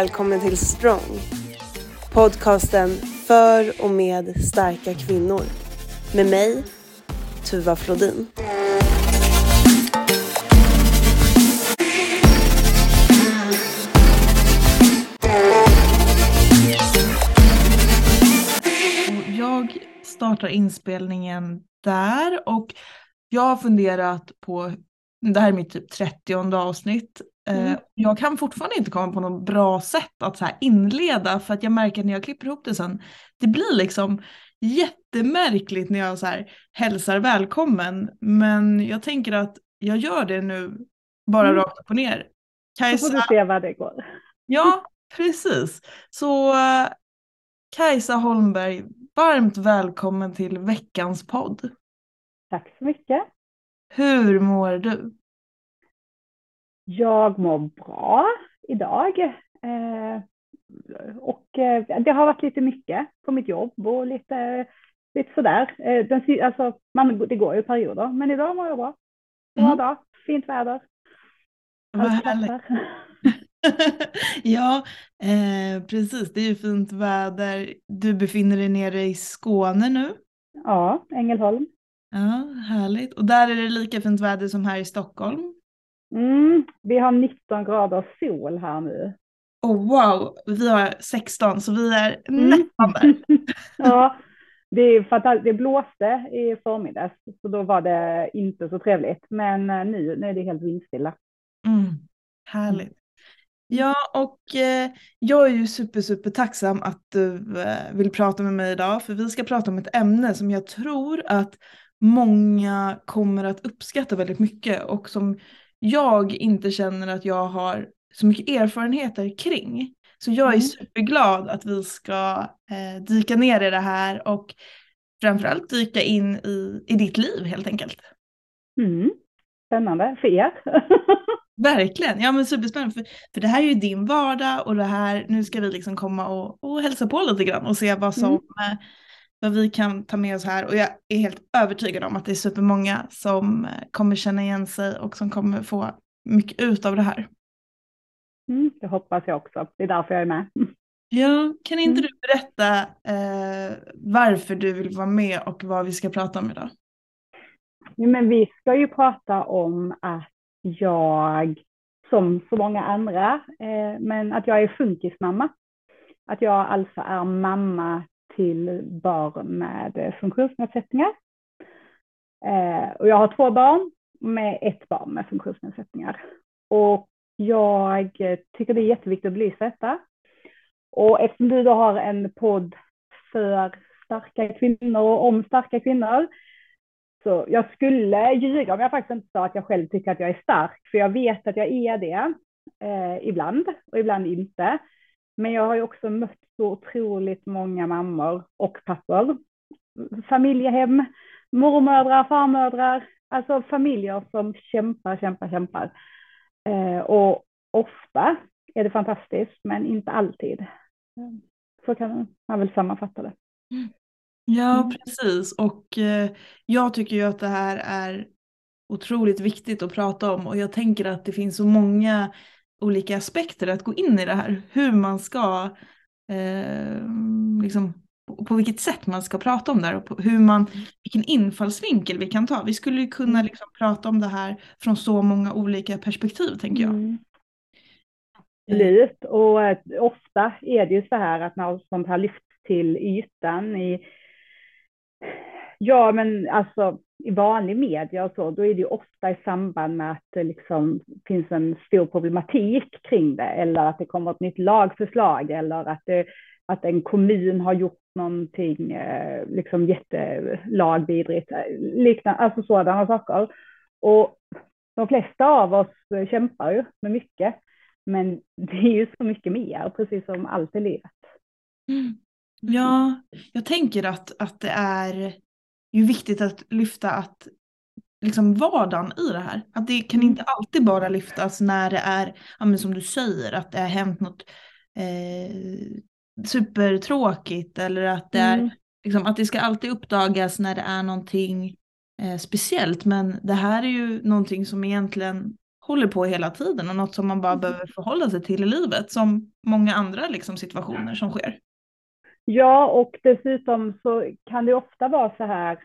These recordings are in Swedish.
välkommen till Strong. Podcasten för och med starka kvinnor. Med mig, Tuva Flodin. Jag startar inspelningen där och jag har funderat på, det här är mitt typ 30 avsnitt, Mm. jag kan fortfarande inte komma på något bra sätt att så inleda för att jag märker när jag klipper ihop det sen, det blir liksom jättemärkligt när jag så här hälsar välkommen. Men jag tänker att jag gör det nu bara Mm. rakt upp och ner. Så får Kajsa, du se vad det går. ja precis. Så eh, Kajsa Holmberg, varmt välkommen till veckans podd. Tack så mycket. Hur mår du? Jag mår bra idag. Eh, och eh, det har varit lite mycket på mitt jobb och lite, lite sådär. Eh, den, alltså, man, det går ju perioder, men idag mår jag bra. Bra Mm. dag, fint väder. Vad Allt ja, eh, precis. Det är ju fint väder. Du befinner dig nere i Skåne nu. Ja, Ängelholm. Ja, härligt. Och där är det lika fint väder som här i Stockholm. Mm, vi har 19 grader sol här nu. Oh wow, vi har 16 så vi är Mm. nästan där. ja, det är att det blåste i förmiddags, så då var det inte så trevligt. Men eh, nu, nu är det helt vindstilla. Mm, härligt. Ja, och eh, jag är ju super, super tacksam att du eh, vill prata med mig idag, för vi ska prata om ett ämne som jag tror att många kommer att uppskatta väldigt mycket och som jag inte känner att jag har så mycket erfarenheter kring. Så jag är Mm. superglad att vi ska eh, dyka ner i det här och framförallt dyka in i, i ditt liv helt enkelt. Mm. Spännande för er. Verkligen, ja men superspännande för, för det här är ju din vardag och det här, nu ska vi liksom komma och, och hälsa på lite grann och se vad som, Mm. Vad vi kan ta med oss här och jag är helt övertygad om att det är supermånga som eh, kommer känna igen sig och som kommer få mycket ut av det här. Mm, det hoppas jag också. Det är därför jag är med. Ja, kan inte Mm. du berätta eh, varför du vill vara med och vad vi ska prata om idag? Jo, men vi ska ju prata om att jag, som så många andra, eh, men att jag är funkismamma. Att jag alltså är mamma till barn med eh, funktionsnedsättningar. Eh, och jag har två barn med ett barn med funktionsnedsättningar. Och jag tycker det är jätteviktigt att belysa detta. Och eftersom du då har en podd för starka kvinnor och om starka kvinnor så jag skulle ljuga om jag faktiskt inte sa att jag själv tycker att jag är stark, för jag vet att jag är det eh, ibland och ibland inte. Men jag har ju också mött så otroligt många mammor och pappor. Familjehem, mormödrar, farmödrar, alltså familjer som kämpar, kämpar, kämpar. Eh, och ofta är det fantastiskt, men inte alltid. Så kan man väl sammanfatta det. Ja, Mm. precis. Och eh, jag tycker ju att det här är otroligt viktigt att prata om och jag tänker att det finns så många olika aspekter att gå in i det här. Hur man ska, eh, liksom, på- vilket sätt man ska prata om det här och på hur man, vilken infallsvinkel vi kan ta. Vi skulle ju kunna Mm. liksom prata om det här från så många olika perspektiv tänker jag. Mm. Absolut, och eh, ofta är det ju så här att när sånt här lyfts till ytan i, ja men alltså i vanlig media och så, då är det ju ofta i samband med att det liksom finns en stor problematik kring det eller att det kommer ett nytt lagförslag eller att, det, att en kommun har gjort någonting eh, liksom jättelagvidrigt, liknande, alltså sådana saker. Och de flesta av oss kämpar ju med mycket. Men det är ju så mycket mer, precis som allt i livet. Mm. Ja, jag tänker att, att det är ju viktigt att lyfta att liksom vardagen i det här. Att det kan inte alltid bara lyftas när det är, ja, som du säger, att det har hänt något eh, supertråkigt eller att det är Mm. liksom, att det ska alltid uppdagas när det är någonting eh, speciellt. Men det här är ju någonting som egentligen håller på hela tiden och något som man bara behöver förhålla sig till i livet som många andra liksom, situationer som sker. Ja, och dessutom så kan det ofta vara så här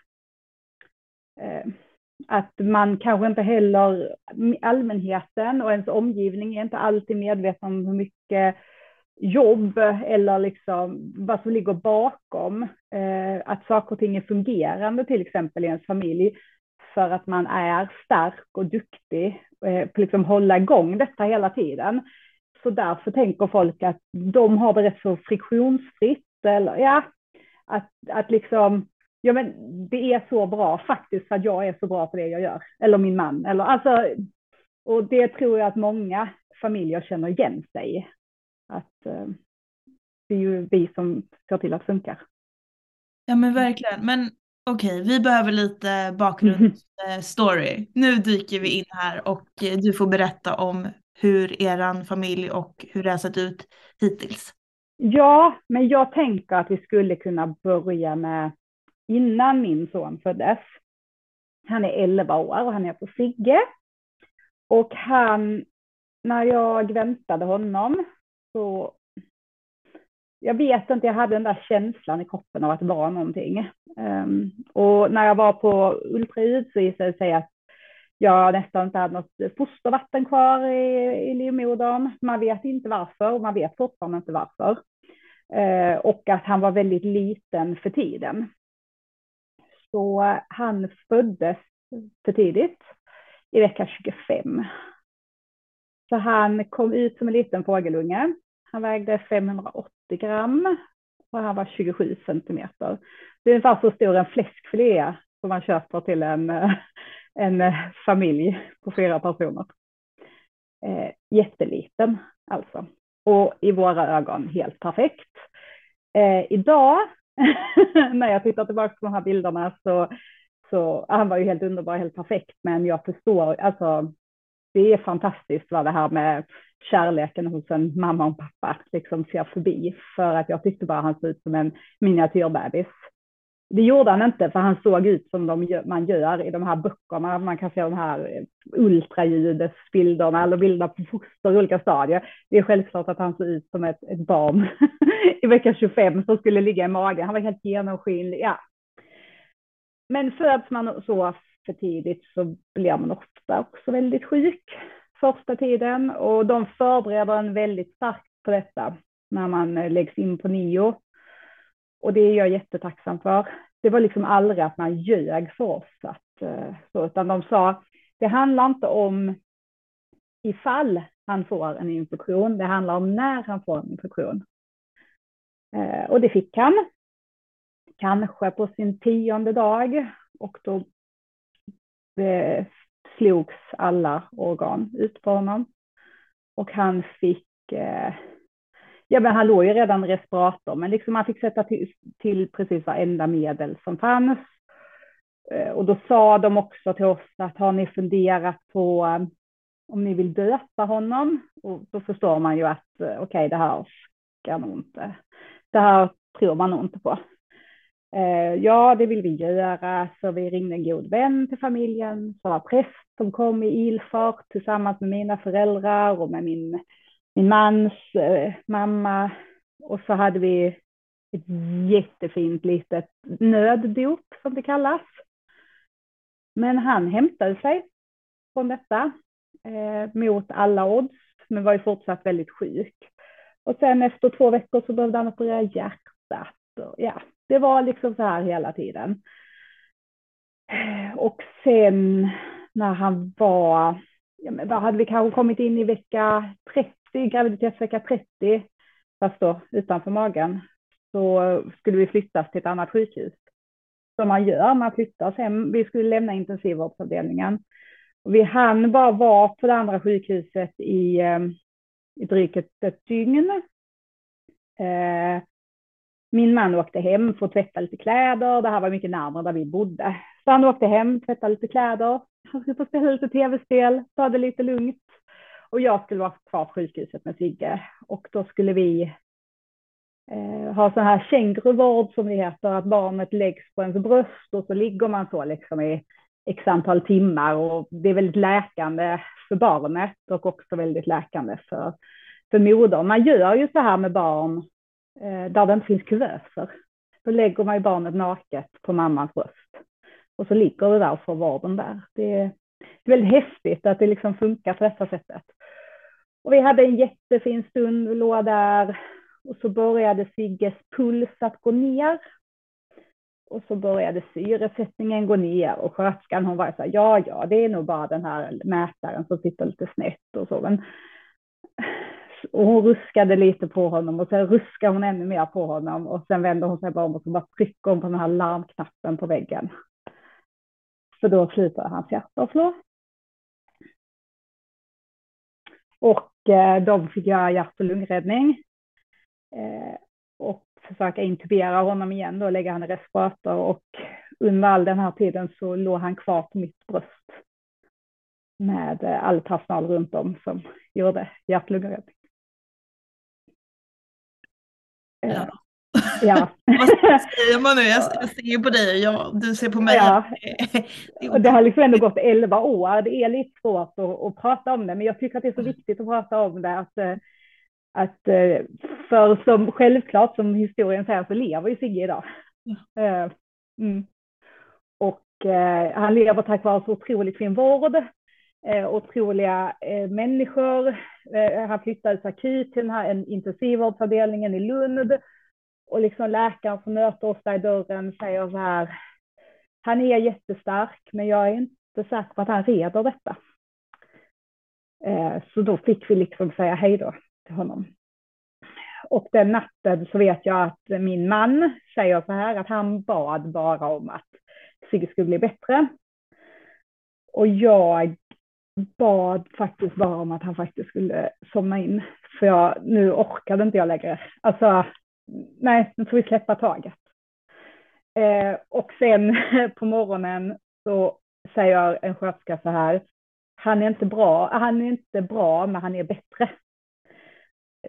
eh, att man kanske inte heller, allmänheten och ens omgivning är inte alltid medveten om hur mycket jobb eller liksom vad som ligger bakom eh, att saker och ting är fungerande till exempel i ens familj för att man är stark och duktig eh, på liksom hålla igång detta hela tiden. Så därför tänker folk att de har det rätt så friktionsfritt eller ja, att, att liksom ja men det är så bra faktiskt för att jag är så bra på det jag gör. Eller min man. Eller, alltså, och det tror jag att många familjer känner igen sig i. Att eh, det är ju vi som ser till att det funkar. Ja men verkligen. Men okej, vi behöver lite bakgrundsstory. Nu dyker vi in här och du får berätta om hur eran familj och hur det har sett ut hittills. Ja, men jag tänker att vi skulle kunna börja med innan min son föddes. Han är 11 år och han är på Sigge. Och han, när jag väntade honom så jag vet inte, jag hade den där känslan i kroppen av att det var någonting. Um, och när jag var på ultraljud så visade det sig att jag nästan inte hade något fostervatten kvar i, i livmodern. Man vet inte varför och man vet fortfarande inte varför. Eh, och att han var väldigt liten för tiden. Så han föddes för tidigt i vecka 25. Så han kom ut som en liten fågelunge. Han vägde 580 gram och han var 27 centimeter. Det är ungefär så stor en fläskfilé som man köper till en, eh, en eh, familj på fyra personer. Eh, jätteliten alltså. Och i våra ögon helt perfekt. Eh, idag när jag tittar tillbaka på de här bilderna så, så han var ju helt underbar, helt perfekt, men jag förstår, alltså det är fantastiskt vad det här med kärleken hos en mamma och pappa liksom ser förbi, för att jag tyckte bara han såg ut som en miniatyrbebis. Det gjorde han inte, för han såg ut som de, man gör i de här böckerna. Man kan se de här ultraljudsbilderna eller bilder på foster i olika stadier. Det är självklart att han såg ut som ett, ett barn i vecka 25 som skulle ligga i magen. Han var helt genomskinlig. Ja. Men föds man så för tidigt så blir man ofta också väldigt sjuk första tiden och de förbereder en väldigt starkt på detta när man läggs in på NIO. Och det är jag jättetacksam för. Det var liksom aldrig att man ljög för oss, att, eh, så, utan de sa det handlar inte om ifall han får en infektion, det handlar om när han får en infektion. Eh, och det fick han. Kanske på sin tionde dag och då eh, slogs alla organ ut på honom. Och han fick, eh, ja men han låg ju redan i respirator, men liksom han fick sätta till, till precis varenda medel som fanns. Eh, och då sa de också till oss att har ni funderat på eh, om ni vill döpa honom? Och då förstår man ju att eh, okej, okay, det här ska nog inte, det här tror man nog inte på. Ja, det vill vi göra, så vi ringde en god vän till familjen som var präst som kom i ilfart tillsammans med mina föräldrar och med min, min mans eh, mamma. Och så hade vi ett jättefint litet nöddop som det kallas. Men han hämtade sig från detta eh, mot alla odds, men var ju fortsatt väldigt sjuk. Och sen efter två veckor så behövde han operera hjärtat. Och, ja, det var liksom så här hela tiden. Eh, och sen när han var, ja, men vad hade vi kanske kommit in i vecka 30, i graviditetsvecka 30, fast då utanför magen, så skulle vi flyttas till ett annat sjukhus. Som man gör, man flyttas hem. Vi skulle lämna intensivvårdsavdelningen. Vi hann bara vara på det andra sjukhuset i, eh, i drygt ett dygn. Eh, min man åkte hem för att tvätta lite kläder. Det här var mycket närmare där vi bodde. Så han åkte hem, tvättade lite kläder. Han skulle få spela lite tv-spel, ta det lite lugnt. Och jag skulle vara kvar på sjukhuset med Sigge. Och då skulle vi eh, ha sån här känguruvård som det heter, att barnet läggs på ens bröst och så ligger man så liksom i x antal timmar och det är väldigt läkande för barnet och också väldigt läkande för, för modern. Man gör ju så här med barn eh, där det inte finns kuvöser. Då lägger man ju barnet naket på mammans bröst och så ligger det där och får vården där. Det är, det är väldigt häftigt att det liksom funkar på detta sättet. Och vi hade en jättefin stund, vi låg där och så började Sigges puls att gå ner. Och så började syresättningen gå ner och sköterskan hon var så här, ja, ja, det är nog bara den här mätaren som sitter lite snett och så. Men... Och hon ruskade lite på honom och sen ruskade hon ännu mer på honom och sen vände hon sig bara om och så bara tryckte hon på den här larmknappen på väggen. För då slutade hans hjärta att slå. Och de fick göra hjärt och lungräddning. Eh, och försöka intubera honom igen och lägga honom i respirator. Och under all den här tiden så låg han kvar på mitt bröst. Med eh, all personal runt om som gjorde hjärt och lungräddning. Ja. Ja. Vad säger man nu? Jag, jag ser på dig, ja, du ser på mig. Ja. Och det har liksom ändå gått elva år. Det är lite svårt att, att, prata om det, men jag tycker att det är så viktigt att prata om det. Att, eh, att eh, för som självklart, som historien säger, så lever ju Sigge idag. Ja. Mm. Och han lever tack vare så otroligt fin vård, otroliga människor. Han flyttades akut till den här intensivvårdsavdelningen i Lund och liksom läkaren som möter oss där i dörren säger så här, han är jättestark, men jag är inte säker på att han reder detta. Eh, så då fick vi liksom säga hej då till honom. Och den natten så vet jag att min man säger så här att han bad bara om att Sigge skulle bli bättre. Och jag bad faktiskt bara om att han faktiskt skulle somna in. För jag, nu orkade inte jag längre. Alltså, nej, nu får vi släppa taget. Eh, och sen på morgonen så säger en sköterska så här, han är inte bra, han är inte bra, men han är bättre.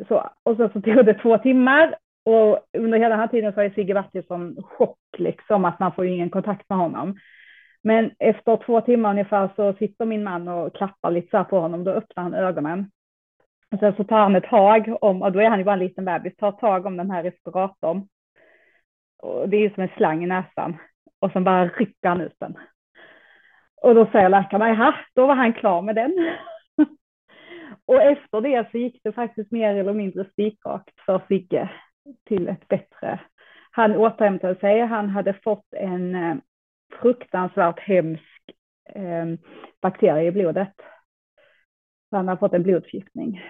Så, och så, så tog det två timmar och under hela den här tiden så har Sigge varit i sån chock, liksom, att man får ju ingen kontakt med honom. Men efter två timmar ungefär så sitter min man och klappar lite så här på honom, då öppnar han ögonen och sen så tar han ett tag om, och då är han ju bara en liten bebis, tar tag om den här respiratorn. Och det är ju som en slang i näsan. Och sen bara rycker han ut den. Och då säger läkaren, jaha, då var han klar med den. och efter det så gick det faktiskt mer eller mindre spikrakt för Sigge till ett bättre. Han återhämtade sig, han hade fått en eh, fruktansvärt hemsk eh, bakterie i blodet så han har fått en blodförgiftning.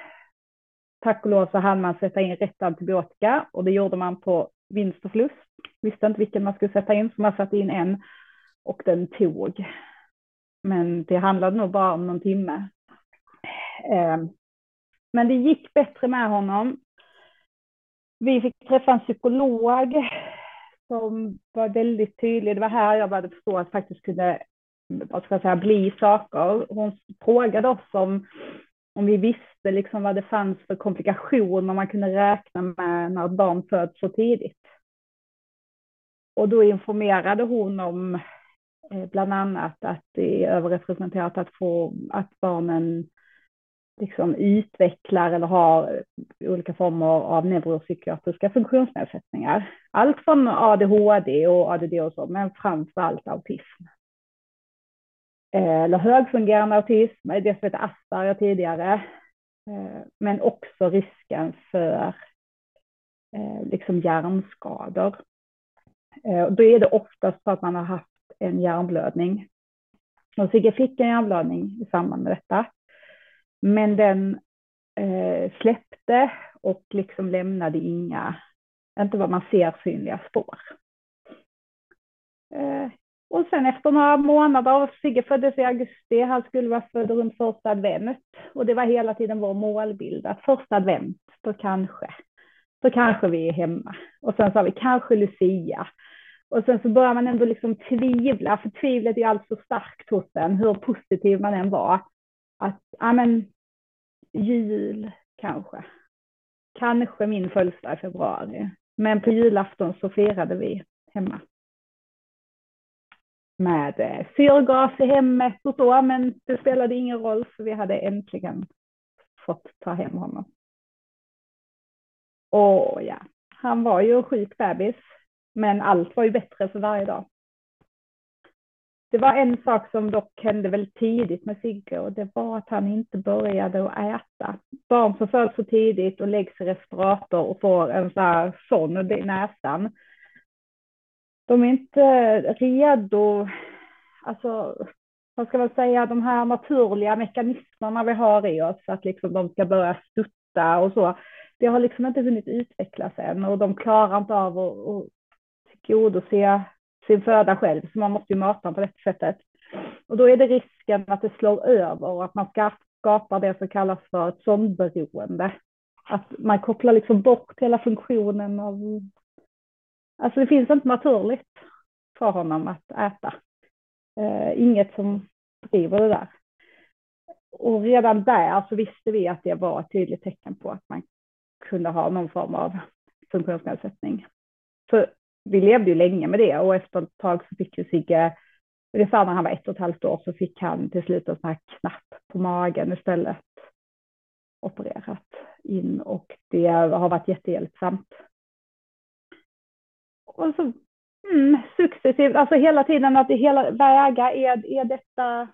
Tack och lov så hann man sätta in rätt antibiotika och det gjorde man på vinst och förlust. Visste inte vilken man skulle sätta in så man satte in en och den tog. Men det handlade nog bara om någon timme. Ehm, men det gick bättre med honom. Vi fick träffa en psykolog som var väldigt tydlig. Det var här jag började förstå att faktiskt kunde vad ska jag säga, bli saker. Hon frågade oss om, om vi visste liksom vad det fanns för komplikationer man kunde räkna med när barn föds så tidigt. Och då informerade hon om eh, bland annat att det är överrepresenterat att få att barnen liksom utvecklar eller har olika former av neuropsykiatriska funktionsnedsättningar. Allt från ADHD och ADD och så, men framför allt autism. Eh, eller högfungerande autism, det som heter Asperger tidigare, eh, men också risken för eh, liksom hjärnskador. Då är det oftast för att man har haft en hjärnblödning. Och Sigge fick en hjärnblödning i samband med detta. Men den släppte och liksom lämnade inga, inte vad man ser synliga spår. Och sen efter några månader, Sigge föddes i augusti, han skulle vara född runt första advent. Och det var hela tiden vår målbild att första advent, då kanske, så kanske vi är hemma. Och sen sa vi kanske Lucia. Och sen så börjar man ändå liksom tvivla, för tvivlet är alltså starkt hos en, hur positiv man än var. Att, ja men, jul kanske. Kanske min födelsedag i februari. Men på julafton så firade vi hemma med eh, syrgas i hemmet och så, men det spelade ingen roll för vi hade äntligen fått ta hem honom. Och ja, han var ju sjuk bebis, men allt var ju bättre för varje dag. Det var en sak som dock hände väldigt tidigt med Sigge och det var att han inte började att äta. Barn som föds så tidigt och läggs i respirator och får en sån här sån i näsan. De är inte redo, alltså vad ska man säga, de här naturliga mekanismerna vi har i oss, att liksom de ska börja stutta och så. Det har liksom inte hunnit utvecklas än och de klarar inte av att, att tillgodose sin föda själv, så man måste ju mata dem på det sättet. Och då är det risken att det slår över och att man ska det som kallas för ett sondberoende. Att man kopplar liksom bort hela funktionen av... Alltså det finns inte naturligt för honom att äta. Eh, inget som driver det där. Och redan där så visste vi att det var ett tydligt tecken på att man kunde ha någon form av funktionsnedsättning. Så vi levde ju länge med det och efter ett tag så fick ju Sigge, ungefär när han var ett och ett halvt år så fick han till slut en sån här knapp på magen istället opererat in och det har varit jättehjälpsamt. Och så mm, successivt, alltså hela tiden att det hela väga, är, är detta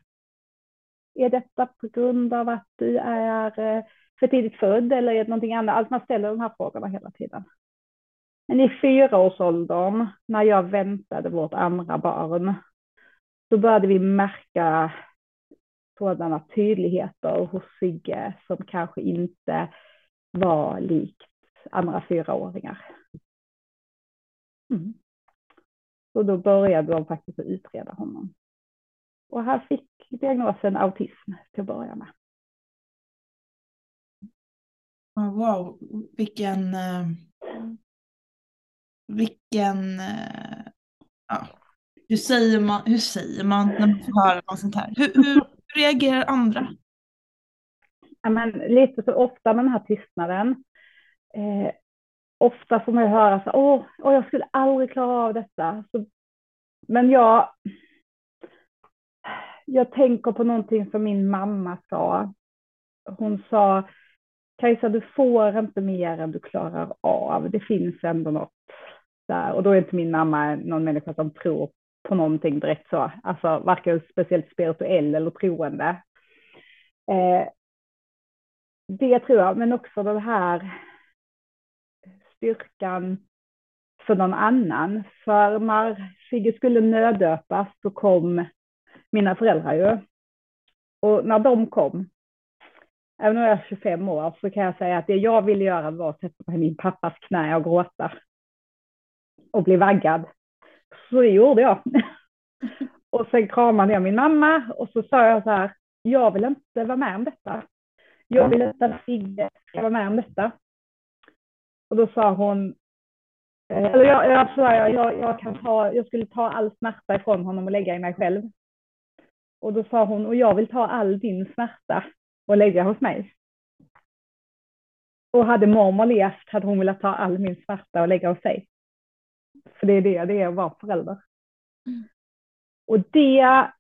är detta på grund av att du är eh, för tidigt född eller är det någonting annat? Alltså man ställer de här frågorna hela tiden. Men i fyraårsåldern, när jag väntade vårt andra barn, så började vi märka sådana tydligheter hos Sigge som kanske inte var likt andra fyraåringar. Mm. Så då började de faktiskt att utreda honom. Och han fick diagnosen autism till att börja med. wow, vilken eh, vilken, eh, ja, hur säger man, hur säger man när man får höra något sånt här? Hur, hur reagerar andra? Ja, men lite så ofta med den här tystnaden. Eh, ofta får man höra så åh, åh, jag skulle aldrig klara av detta. Så, men jag, jag tänker på någonting som min mamma sa. Hon sa, Kajsa, du får inte mer än du klarar av. Det finns ändå något där. Och då är inte min mamma någon människa som tror på någonting direkt så, alltså varken speciellt spirituell eller troende. Eh, det tror jag, men också den här styrkan för någon annan. För när Sigge skulle nöddöpas så kom mina föräldrar ju. Och när de kom, även om jag är 25 år, så kan jag säga att det jag ville göra var att sätta mig i min pappas knä och gråta och bli vaggad. Så det gjorde jag. och sen kramade jag min mamma och så sa jag så här, jag vill inte vara med om detta. Jag vill inte att Sigge ska vara med om detta. Och då sa hon, eh, eller jag, jag, jag, jag, jag, kan ta, jag skulle ta all smärta ifrån honom och lägga i mig själv. Och då sa hon, och jag vill ta all din smärta och lägga hos mig. Och hade mormor levt hade hon velat ta all min smärta och lägga hos sig. För det är det det är att vara förälder. Mm. Och det,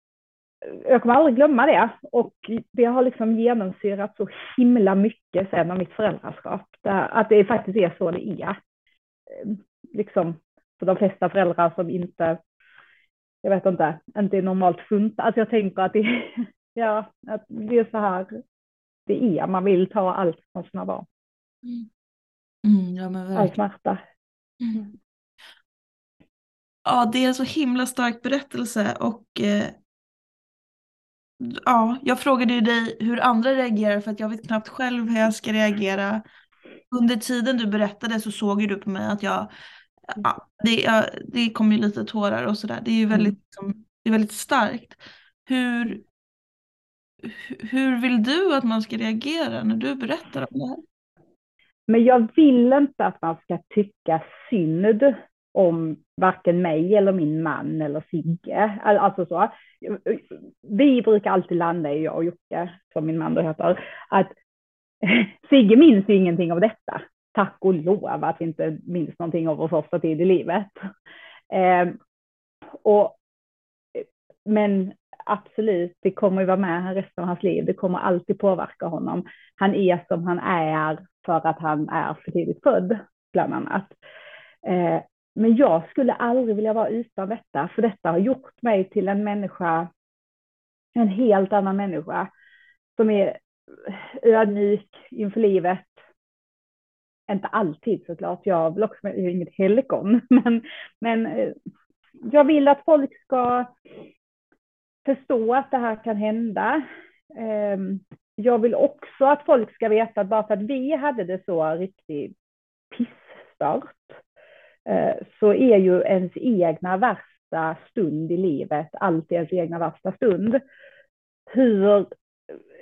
jag kommer aldrig glömma det. Och det har liksom genomsyrat så himla mycket sen av mitt föräldraskap. Att det faktiskt är så det är. Liksom för de flesta föräldrar som inte, jag vet inte, inte är normalt funta. Alltså jag tänker att det, ja, att det är så här det är. Man vill ta allt från sina barn. Mm. Mm, ja, All smärta. Mm ja, det är en så himla stark berättelse och eh, ja, jag frågade ju dig hur andra reagerar för att jag vet knappt själv hur jag ska reagera. Under tiden du berättade så såg ju du på mig att jag, ja, det, ja, det kom ju lite tårar och sådär. Det är ju väldigt, mm. liksom, det är väldigt starkt. Hur, hur vill du att man ska reagera när du berättar om det här? Men jag vill inte att man ska tycka synd om varken mig eller min man eller Sigge. Alltså så. Vi brukar alltid landa i, jag och Jocke, som min man då heter, att Sigge minns ju ingenting av detta. Tack och lov att vi inte minns någonting av vår första tid i livet. Eh, och men absolut, det kommer ju vara med resten av hans liv. Det kommer alltid påverka honom. Han är som han är för att han är för tidigt född, bland annat. Eh, men jag skulle aldrig vilja vara utan detta, för detta har gjort mig till en människa, en helt annan människa, som är ödmjuk inför livet. Inte alltid såklart, jag vill också, är inget helgon, men, men eh, jag vill att folk ska förstå att det här kan hända. Ehm, jag vill också att folk ska veta att bara för att vi hade det så riktigt pissstart Eh, så är ju ens egna värsta stund i livet alltid ens egna värsta stund. Hur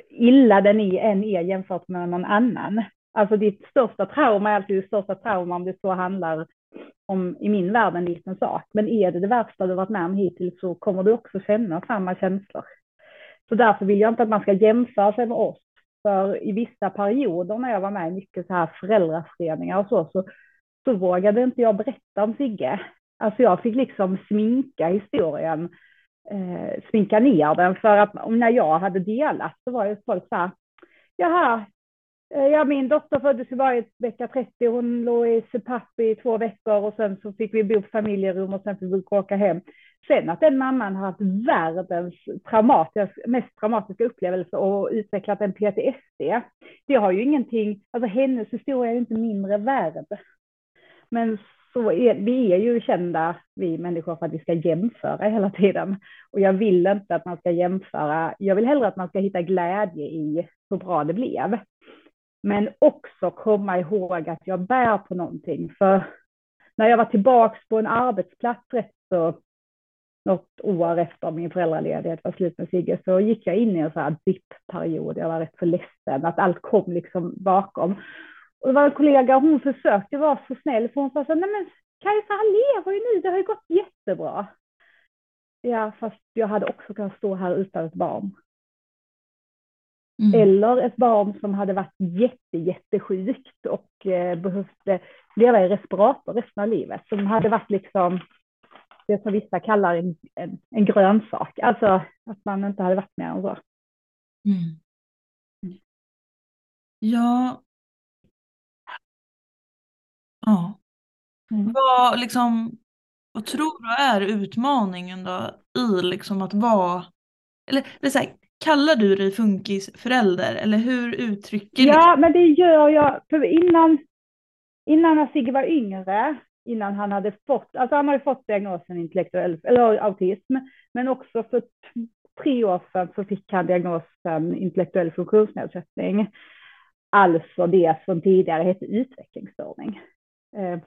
illa den är än är jämfört med någon annan. Alltså ditt största trauma är alltid ditt största trauma om det så handlar om i min värld en liten sak. Men är det det värsta du varit med om hittills så kommer du också känna samma känslor. Så därför vill jag inte att man ska jämföra sig med oss. För i vissa perioder när jag var med i mycket så här föräldraföreningar och så, så, så vågade inte jag berätta om Sigge. Alltså jag fick liksom sminka historien, eh, sminka ner den. För att när jag hade delat så var ju folk så här, jaha, eh, ja, min dotter föddes i vecka 30. Hon låg i CPAP i två veckor och sen så fick vi bo på familjerum och sen fick vi åka hem. Sen att den mamman har haft världens traumatisk, mest traumatiska upplevelse och utvecklat en PTSD. Det har ju ingenting, alltså hennes historia är inte mindre värd. Men så är, vi är ju kända, vi människor, för att vi ska jämföra hela tiden. Och jag vill inte att man ska jämföra. Jag vill hellre att man ska hitta glädje i hur bra det blev. Men också komma ihåg att jag bär på någonting. För när jag var tillbaka på en arbetsplats rätt så något år efter min föräldraledighet var slut med Sigge så gick jag in i en så här dipp-period. Jag var rätt så ledsen att allt kom liksom bakom. Och det var en kollega, hon försökte vara så snäll för hon sa så nej men Kajsa han lever ju nu, det har ju gått jättebra. Ja, fast jag hade också kunnat stå här utan ett barn. Mm. Eller ett barn som hade varit jätte, jättesjukt och eh, behövde leva i respirator resten av livet. Som hade varit liksom det som vissa kallar en, en, en grönsak. Alltså att man inte hade varit med än så. Mm. Ja. Ja. Mm. Vad, liksom, vad tror du är utmaningen då i liksom att vara, eller, eller så här, Kallar du dig funkisförälder eller hur uttrycker du Ja, men det gör jag. För innan, innan Sigge var yngre, innan han hade fått, alltså han har ju fått diagnosen intellektuell, eller autism, men också för tre år sedan så fick han diagnosen intellektuell funktionsnedsättning. Alltså det som tidigare hette utvecklingsstörning. Eh,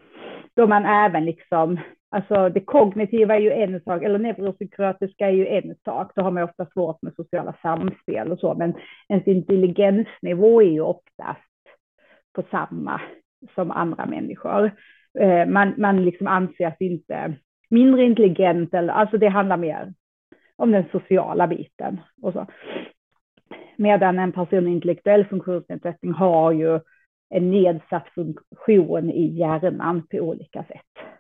då man även liksom Alltså det kognitiva är ju en sak, eller neuropsykiatriska är ju en sak. Då har man ofta svårt med sociala samspel och så, men ens intelligensnivå är ju oftast på samma som andra människor. Eh, man, man liksom anses inte mindre intelligent, eller, alltså det handlar mer om den sociala biten och så. Medan en person med intellektuell funktionsnedsättning har ju en nedsatt funktion i hjärnan på olika sätt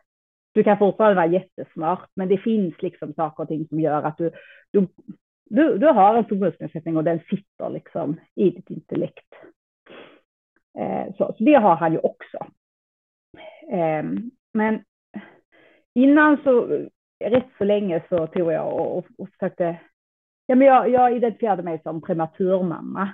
du kan fortfarande vara jättesmart, men det finns liksom saker och ting som gör att du, du, du, du har en funktionsnedsättning och den sitter liksom i ditt intellekt. Eh, så, så, det har han ju också. Eh, men innan så, rätt så länge så tog jag och, och, och försökte, ja men jag, jag identifierade mig som prematurmamma.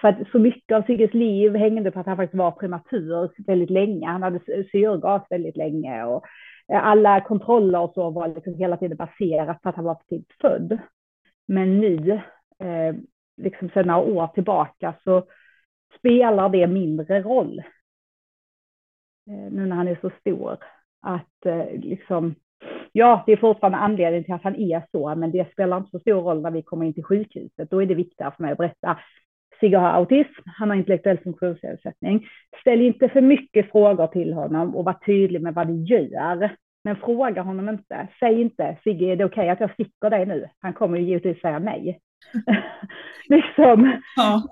För att så mycket av Sigges liv hängde på att han faktiskt var prematur väldigt länge. Han hade syrgas väldigt länge och eh, alla kontroller och så var liksom hela tiden baserat på att han var för tidigt typ född. Men nu, eh, liksom sedan några år tillbaka, så spelar det mindre roll. Eh, nu när han är så stor. Att eh, liksom, ja, det är fortfarande anledningen till att han är så, men det spelar inte så stor roll när vi kommer in till sjukhuset. Då är det viktigare för mig att berätta Sigge har autism, han har intellektuell funktionsnedsättning. Ställ inte för mycket frågor till honom och var tydlig med vad du gör. Men fråga honom inte. Säg inte, Sigge, är det okej okay att jag sticker dig nu? Han kommer ju givetvis säga nej. liksom, ja.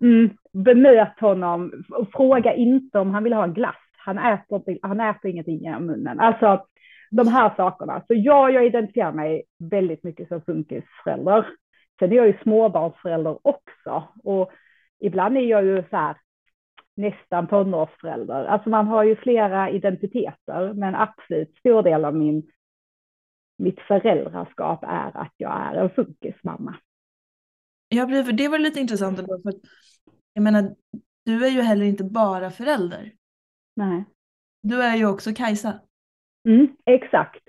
mm, bemöt honom och fråga inte om han vill ha en glass. Han äter, han äter ingenting genom munnen. Alltså, de här sakerna. Så ja, jag identifierar mig väldigt mycket som funkisförälder. Sen är jag ju småbarnsförälder också och ibland är jag ju så här nästan tonårsförälder. Alltså man har ju flera identiteter, men absolut stor del av min, mitt föräldraskap är att jag är en funkismamma. Ja, för det var lite intressant ändå, för jag menar, du är ju heller inte bara förälder. Nej. Du är ju också Kajsa. Mm, exakt.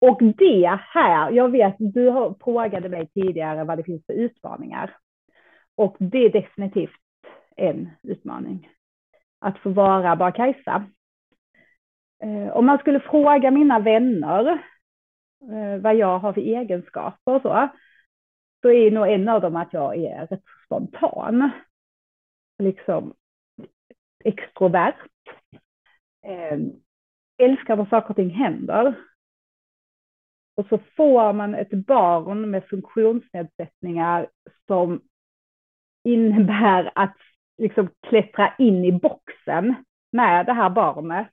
Och det här, jag vet, du har frågade mig tidigare vad det finns för utmaningar. Och det är definitivt en utmaning. Att få vara bara Kajsa. Eh, om man skulle fråga mina vänner eh, vad jag har för egenskaper och så, så är nog en av dem att jag är rätt spontan. Liksom extrovert. Eh, älskar när saker och ting händer. Och så får man ett barn med funktionsnedsättningar som innebär att liksom klättra in i boxen med det här barnet.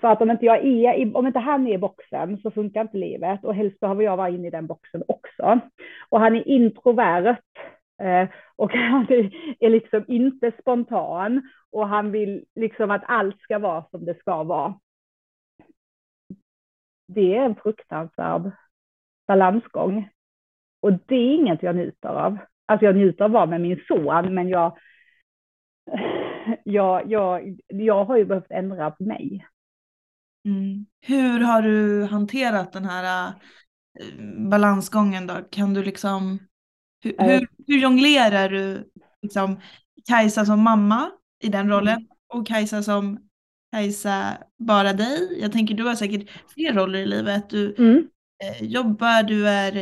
För att om inte, jag är, om inte han är i boxen så funkar inte livet och helst behöver jag vara inne i den boxen också. Och han är introvert eh, och han är liksom inte spontan och han vill liksom att allt ska vara som det ska vara det är en fruktansvärd balansgång. Och det är inget jag njuter av. Alltså jag njuter av att vara med min son, men jag, jag, jag, jag har ju behövt ändra på mig. Mm. Hur har du hanterat den här äh, balansgången då? Kan du liksom, hur, äh. hur, hur jonglerar du liksom Kajsa som mamma i den rollen mm. och Kajsa som Kajsa, bara dig. Jag tänker du har säkert fler roller i livet. Du mm. eh, jobbar, du är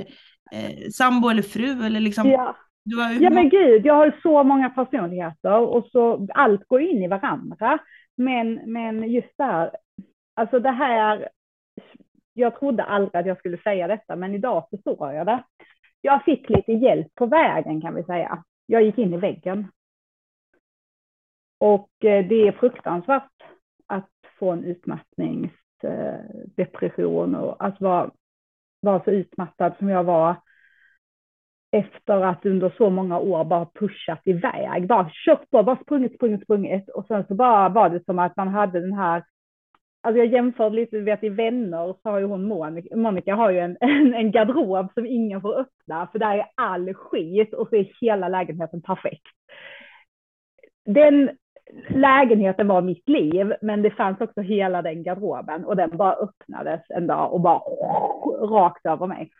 eh, sambo eller fru eller liksom. Ja. Du har, ja men gud, jag har så många personligheter och så allt går in i varandra. Men, men just där, alltså det här, jag trodde aldrig att jag skulle säga detta, men idag förstår jag det. Jag fick lite hjälp på vägen kan vi säga. Jag gick in i väggen. Och eh, det är fruktansvärt från utmattningsdepression och att vara, vara så utmattad som jag var efter att under så många år bara pushat iväg, bara kört på, bara sprungit, sprungit, sprungit och sen så bara var det som att man hade den här Alltså jag jämförde lite, du vet i Vänner så har ju hon Monica, Monica har ju en, en, en garderob som ingen får öppna för där är all skit och så är hela lägenheten perfekt. Den lägenheten var mitt liv, men det fanns också hela den garderoben och den bara öppnades en dag och bara rakt över mig.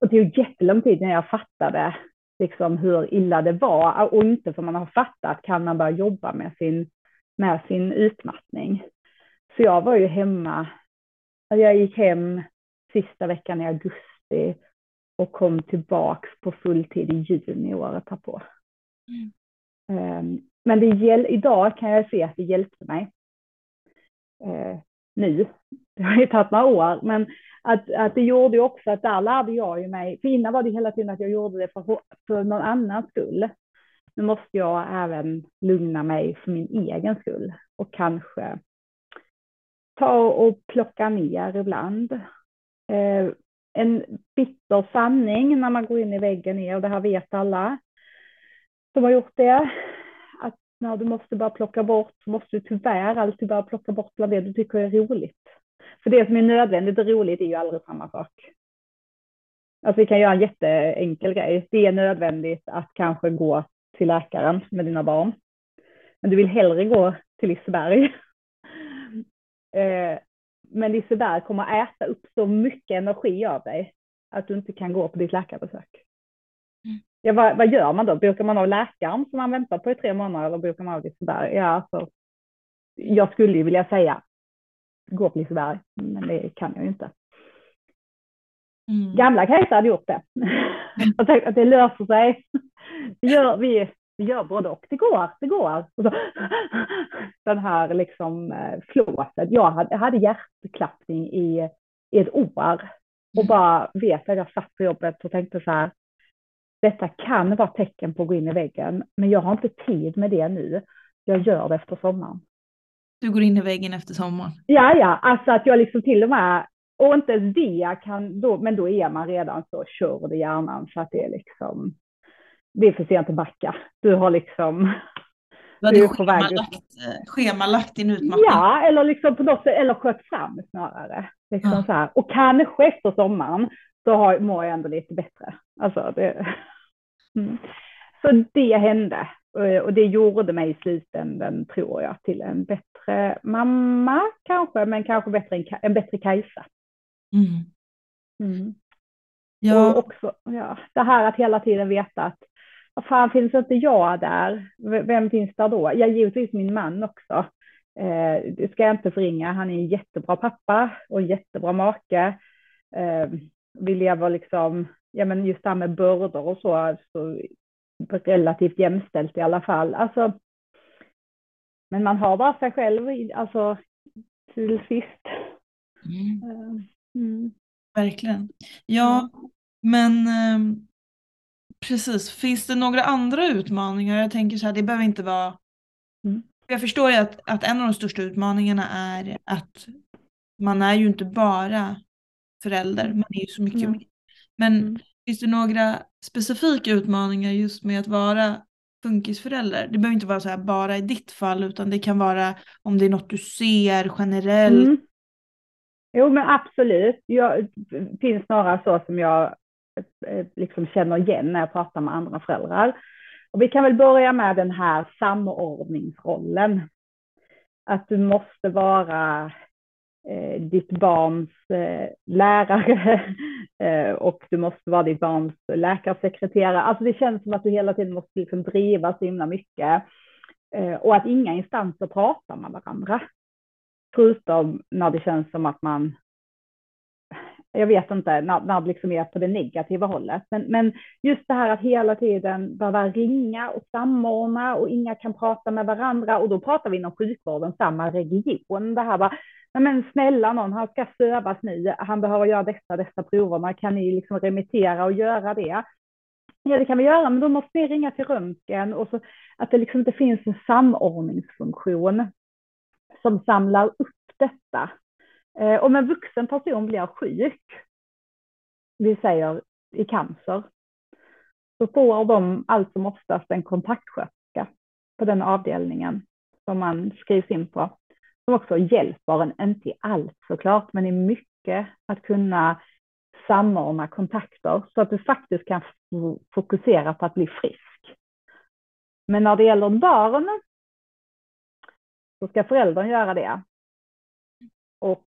Och det tog jättelång tid när jag fattade liksom hur illa det var och inte för man har fattat kan man börja jobba med sin, med sin utmattning. Så jag var ju hemma, jag gick hem sista veckan i augusti och kom tillbaks på fulltid i juni året på. Mm. Um, men det idag kan jag se att det hjälpte mig. Eh, nu. Det har ju tagit några år, men att, att det gjorde också att där lärde jag ju mig. För innan var det hela tiden att jag gjorde det för, för någon annans skull. Nu måste jag även lugna mig för min egen skull och kanske ta och plocka ner ibland. Eh, en bitter sanning när man går in i väggen är, och det här vet alla som har gjort det, när du måste bara plocka bort, så måste du tyvärr alltid bara plocka bort bland det du tycker är roligt. För det som är nödvändigt och roligt är ju aldrig samma sak. Alltså vi kan göra en jätteenkel grej. Det är nödvändigt att kanske gå till läkaren med dina barn. Men du vill hellre gå till Liseberg. Eh, men Liseberg kommer att äta upp så mycket energi av dig att du inte kan gå på ditt läkarbesök. Ja, vad, vad, gör man då? Bokar man av läkaren som man väntar på i tre månader eller bokar man av Liseberg? Ja, alltså, jag skulle ju vilja säga gå på Liseberg, men det kan jag ju inte. Mm. Gamla Kajsa hade gjort det. och tänkt att det löser sig. Det gör vi. Vi gör både och. Det går, det går. Och så, den här liksom eh, flåset. Jag hade, jag hade hjärtklappning i, i ett år och mm. bara vet att jag satt på jobbet och tänkte så här, detta kan vara tecken på att gå in i väggen, men jag har inte tid med det nu. Jag gör det efter sommaren. Du går in i väggen efter sommaren. Ja, ja, alltså att jag liksom till och med, och inte ens det kan, då, men då är man redan så körd i hjärnan så att det är liksom, det är för sent att backa. Du har liksom, Du hade är väg schemalagt, eh, schemalagt din utmattning. ja, eller liksom på något sätt, eller sköt fram snarare. Liksom Ja. så här. Och kanske efter sommaren så har, mår jag ändå lite bättre. Alltså det, mm. Så det hände. Eh, Och det gjorde mig i slutändan, tror jag, till en bättre mamma kanske, men kanske bättre en, en bättre Kajsa. Mm. Ja, Och också ja, det här att hela tiden veta att vad fan finns inte jag där? Vem finns där då? Ja, givetvis min man också. Eh, det ska jag inte förringa. Han är en jättebra pappa och en jättebra make. Eh, vi lever liksom, ja men just det här med bördor och så, så relativt jämställt i alla fall. Alltså, men man har bara sig själv, alltså till sist. mm, Eh, Mm. verkligen. Ja, men ehm, precis. Finns det några andra utmaningar? Jag tänker så här, det behöver inte vara... Mm. Jag förstår ju att, att en av de största utmaningarna är att man är ju inte bara förälder, man är ju så mycket Mm. mer. Men Mm. finns det några specifika utmaningar just med att vara funkisförälder? Det behöver inte vara så här bara i ditt fall, utan det kan vara om det är något du ser generellt. Mm. Jo, men absolut. Jag, det finns några så som jag eh, liksom känner igen när jag pratar med andra föräldrar. Och vi kan väl börja med den här samordningsrollen. Att du måste vara eh, ditt barns eh, lärare eh, och du måste vara ditt barns läkarsekreterare. Alltså det känns som att du hela tiden måste liksom driva så himla mycket. Eh, och att inga instanser pratar med varandra. Förutom när det känns som att man, jag vet inte, när, det liksom är på det negativa hållet. Men, men just det här att hela tiden behöva ringa och samordna och inga kan prata med varandra. Och då pratar vi inom sjukvården, samma region. Det här bara, "Nej, men snälla någon, han ska sövas nu, han behöver göra dessa, dessa proverna, kan ni liksom remittera och göra det? Ja, det kan vi göra, men då måste ni ringa till röntgen och så att det liksom inte finns en samordningsfunktion som samlar upp detta. Eh, om en vuxen person blir sjuk, vi säger i cancer, så får de allt som oftast en kontaktsköterska på den avdelningen som man skrivs in på. Som också hjälper en, inte i allt såklart, men i mycket att kunna samordna kontakter så att du faktiskt kan fokusera på att bli frisk. Men när det gäller barn så ska föräldern göra det. Och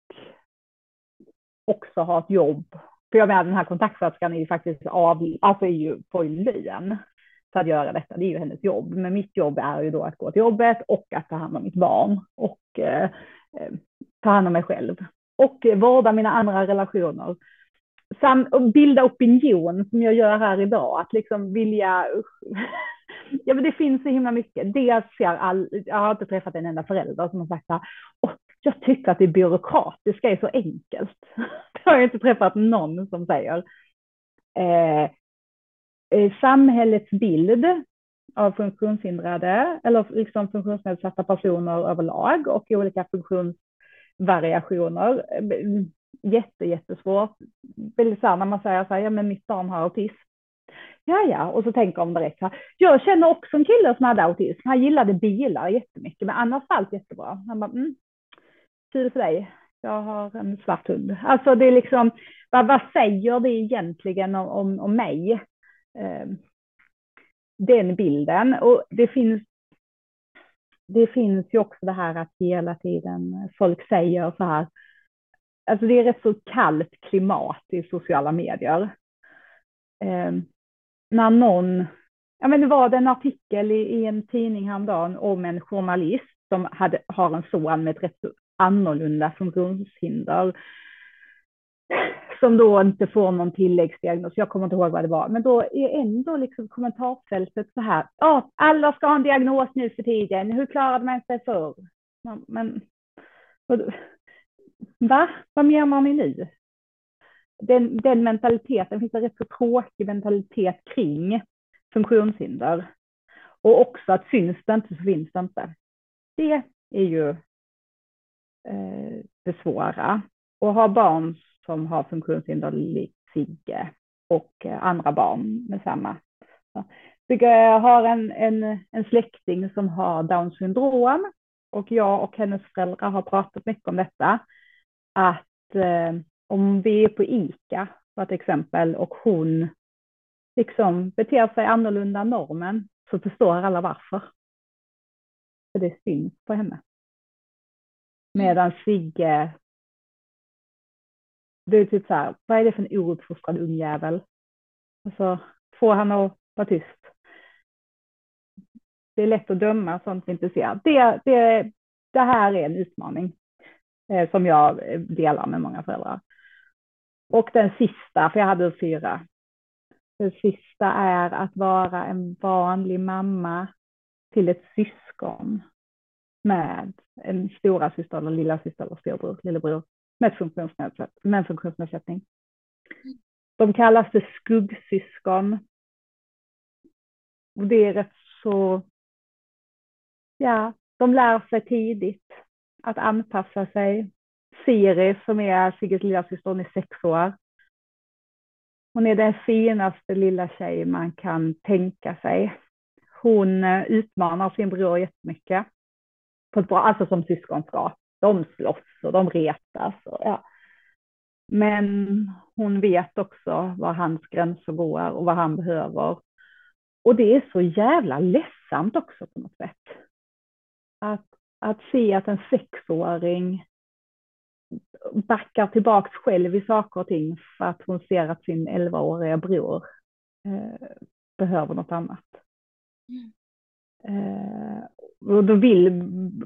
också ha ett jobb. För jag menar den här kontaktsköterskan är ju faktiskt av, alltså är ju på lön för att göra detta. Det är ju hennes jobb. Men mitt jobb är ju då att gå till jobbet och att ta hand om mitt barn och eh, eh ta hand om mig själv. Och vårda mina andra relationer. Sam, och bilda opinion som jag gör här idag. Att liksom vilja Ja, men det finns så himla mycket. Dels ser all, jag har inte träffat en enda förälder som har sagt att jag tycker att det byråkratiska är så enkelt. Det har jag inte träffat någon som säger. Eh, eh, samhällets bild av funktionshindrade eller liksom funktionsnedsatta personer överlag och olika funktionsvariationer. Eh, jätte, jättesvårt. Väldigt så här, när man säger så här, ja men mitt barn har autism. Ja, ja, och så tänker de direkt så här. Jag känner också en kille som hade autism. Han gillade bilar jättemycket, men annars var allt jättebra. Han bara, mm, kul för dig. Jag har en svart hund. Alltså det är liksom, vad, vad säger det egentligen om, om, om mig? Eh, den bilden. Och det finns, det finns ju också det här att hela tiden folk säger så här, alltså det är rätt så kallt klimat i sociala medier. Eh, när någon, ja men det var en artikel i, i en tidning häromdagen om en journalist som hade, har en son med ett rätt så annorlunda funktionshinder som då inte får någon tilläggsdiagnos. Jag kommer inte ihåg vad det var, men då är ändå liksom kommentarsfältet så här. Ja, alla ska ha en diagnos nu för tiden. Hur klarade man sig förr? Men va? Vad menar ni nu? Den, den mentaliteten finns en rätt så tråkig mentalitet kring funktionshinder. Och också att syns det inte så finns det inte. Det är ju eh, det. Och ha barn som har funktionshinder likt Sigge och eh, andra barn med samma. Jag har en, en, en släkting som har down syndrom och jag och hennes föräldrar har pratat mycket om detta. Att eh, om vi är på ICA, för ett exempel, och hon liksom beter sig annorlunda än normen, så förstår alla varför. För det syns på henne. Medan Sigge, det är typ så här, vad är det för en ouppfostrad ungjävel? Alltså, få han att vara tyst. Det är lätt att döma sånt vi inte ser. Det, det, det här är en utmaning eh, som jag delar med många föräldrar. Och den sista, för jag hade fyra. Den sista är att vara en vanlig mamma till ett syskon med en stora syster eller lilla syster eller storbror, lillebror med, funktionsnedsätt, med en funktionsnedsättning. De kallas för skuggsyskon. Och det är rätt så, ja, de lär sig tidigt att anpassa sig. Siri som är Sigges lillasyster, hon är sex år. Hon är den finaste lilla tjej man kan tänka sig. Hon eh, utmanar sin bror jättemycket. På ett bra, alltså som syskon ska. De slåss och de retas. Och, ja. Men hon vet också var hans gränser går och vad han behöver. Och det är så jävla ledsamt också på något sätt. Att, att se att en sexåring backar tillbaks själv i saker och ting för att hon ser att sin 11-åriga bror eh, behöver något annat. Mm. Eh, och då vill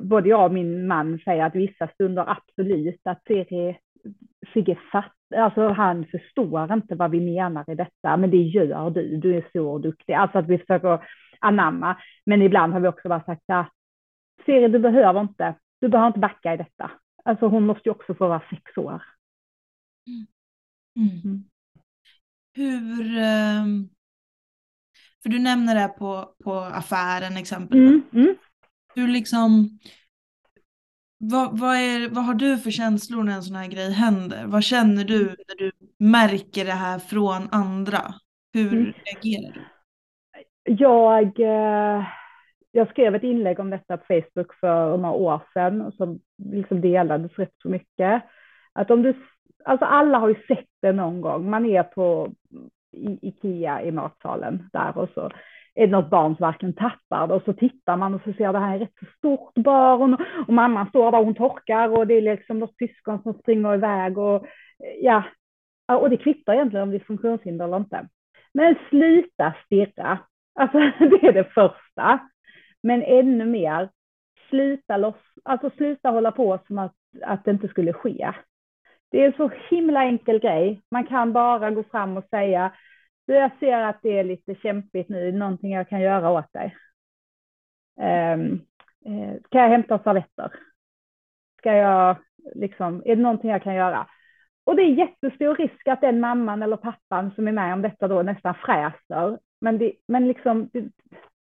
både jag och min man säga att vissa stunder absolut att Siri, Sigge fatt, alltså han förstår inte vad vi menar i detta, men det gör du, du är så duktig. Alltså att vi försöker anamma, men ibland har vi också bara sagt att Siri, du behöver inte, du behöver inte backa i detta. Alltså hon måste ju också få vara sex år. Mm. Mm. mm. Hur, ehm, för du nämner det på, på affären exempelvis. Mm. Mm. Hur liksom, vad, vad, är, vad har du för känslor när en sån här grej händer? Vad känner du när du märker det här från andra? Hur mm. reagerar du? Jag, eh, jag skrev ett inlägg om detta på Facebook för några år sedan som liksom delades rätt så mycket. Att om du, alltså alla har ju sett det någon gång. Man är på Ikea i matsalen där och så är det något barn som verkligen tappar det och så tittar man och så ser det här är ett rätt så stort barn och, och mamman står där och hon torkar och det är liksom något syskon som springer iväg och eh, ja, och det kvittar egentligen om det är funktionshinder eller inte. Men sluta stirra. Alltså det är det första. Men ännu mer, sluta, loss, alltså sluta hålla på som att, att det inte skulle ske. Det är en så himla enkel grej. Man kan bara gå fram och säga, du jag ser att det är lite kämpigt nu, är det någonting jag kan göra åt dig? Ehm, eh, um, kan jag hämta servetter? Ska jag, liksom, är det någonting jag kan göra? Och det är jättestor risk att den mamman eller pappan som är med om detta då nästan fräser. Men, det, men liksom, det,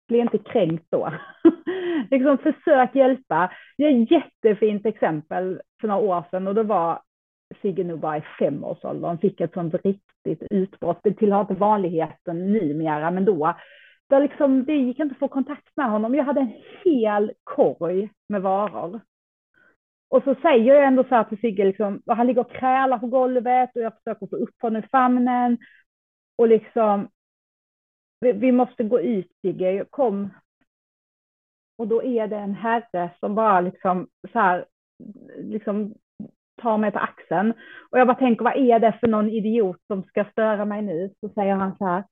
bli inte kränkt då. liksom försök hjälpa. Det är ett jättefint exempel för några år sedan och det var Sigge nog bara i femårsåldern fick ett sånt riktigt utbrott. Det tillhör inte vanligheten numera, men då. Där liksom, det gick inte att få kontakt med honom. Jag hade en hel korg med varor. Och så säger jag ändå så här till Sigge, liksom, och han ligger och krälar på golvet och jag försöker få upp honom i famnen. Och liksom, vi, vi måste gå ut Sigge, kom. Och då är det en herre som bara liksom så här, liksom tar mig på axeln. Och jag bara tänker, vad är det för någon idiot som ska störa mig nu? Så säger han så här,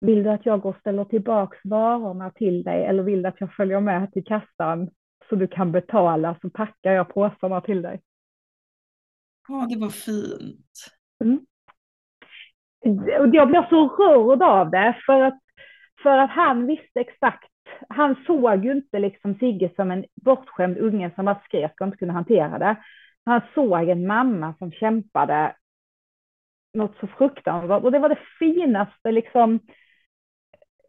vill du att jag går och ställer tillbaks varorna till dig eller vill du att jag följer med till kassan så du kan betala så packar jag påsarna till dig. Ja, det var fint. Mm. Jag blir så rörd av det för att, för att han visste exakt han såg ju inte liksom Sigge som en bortskämd unge som bara skrek och inte kunde hantera det. Han såg en mamma som kämpade något så fruktansvärt och det var det finaste liksom.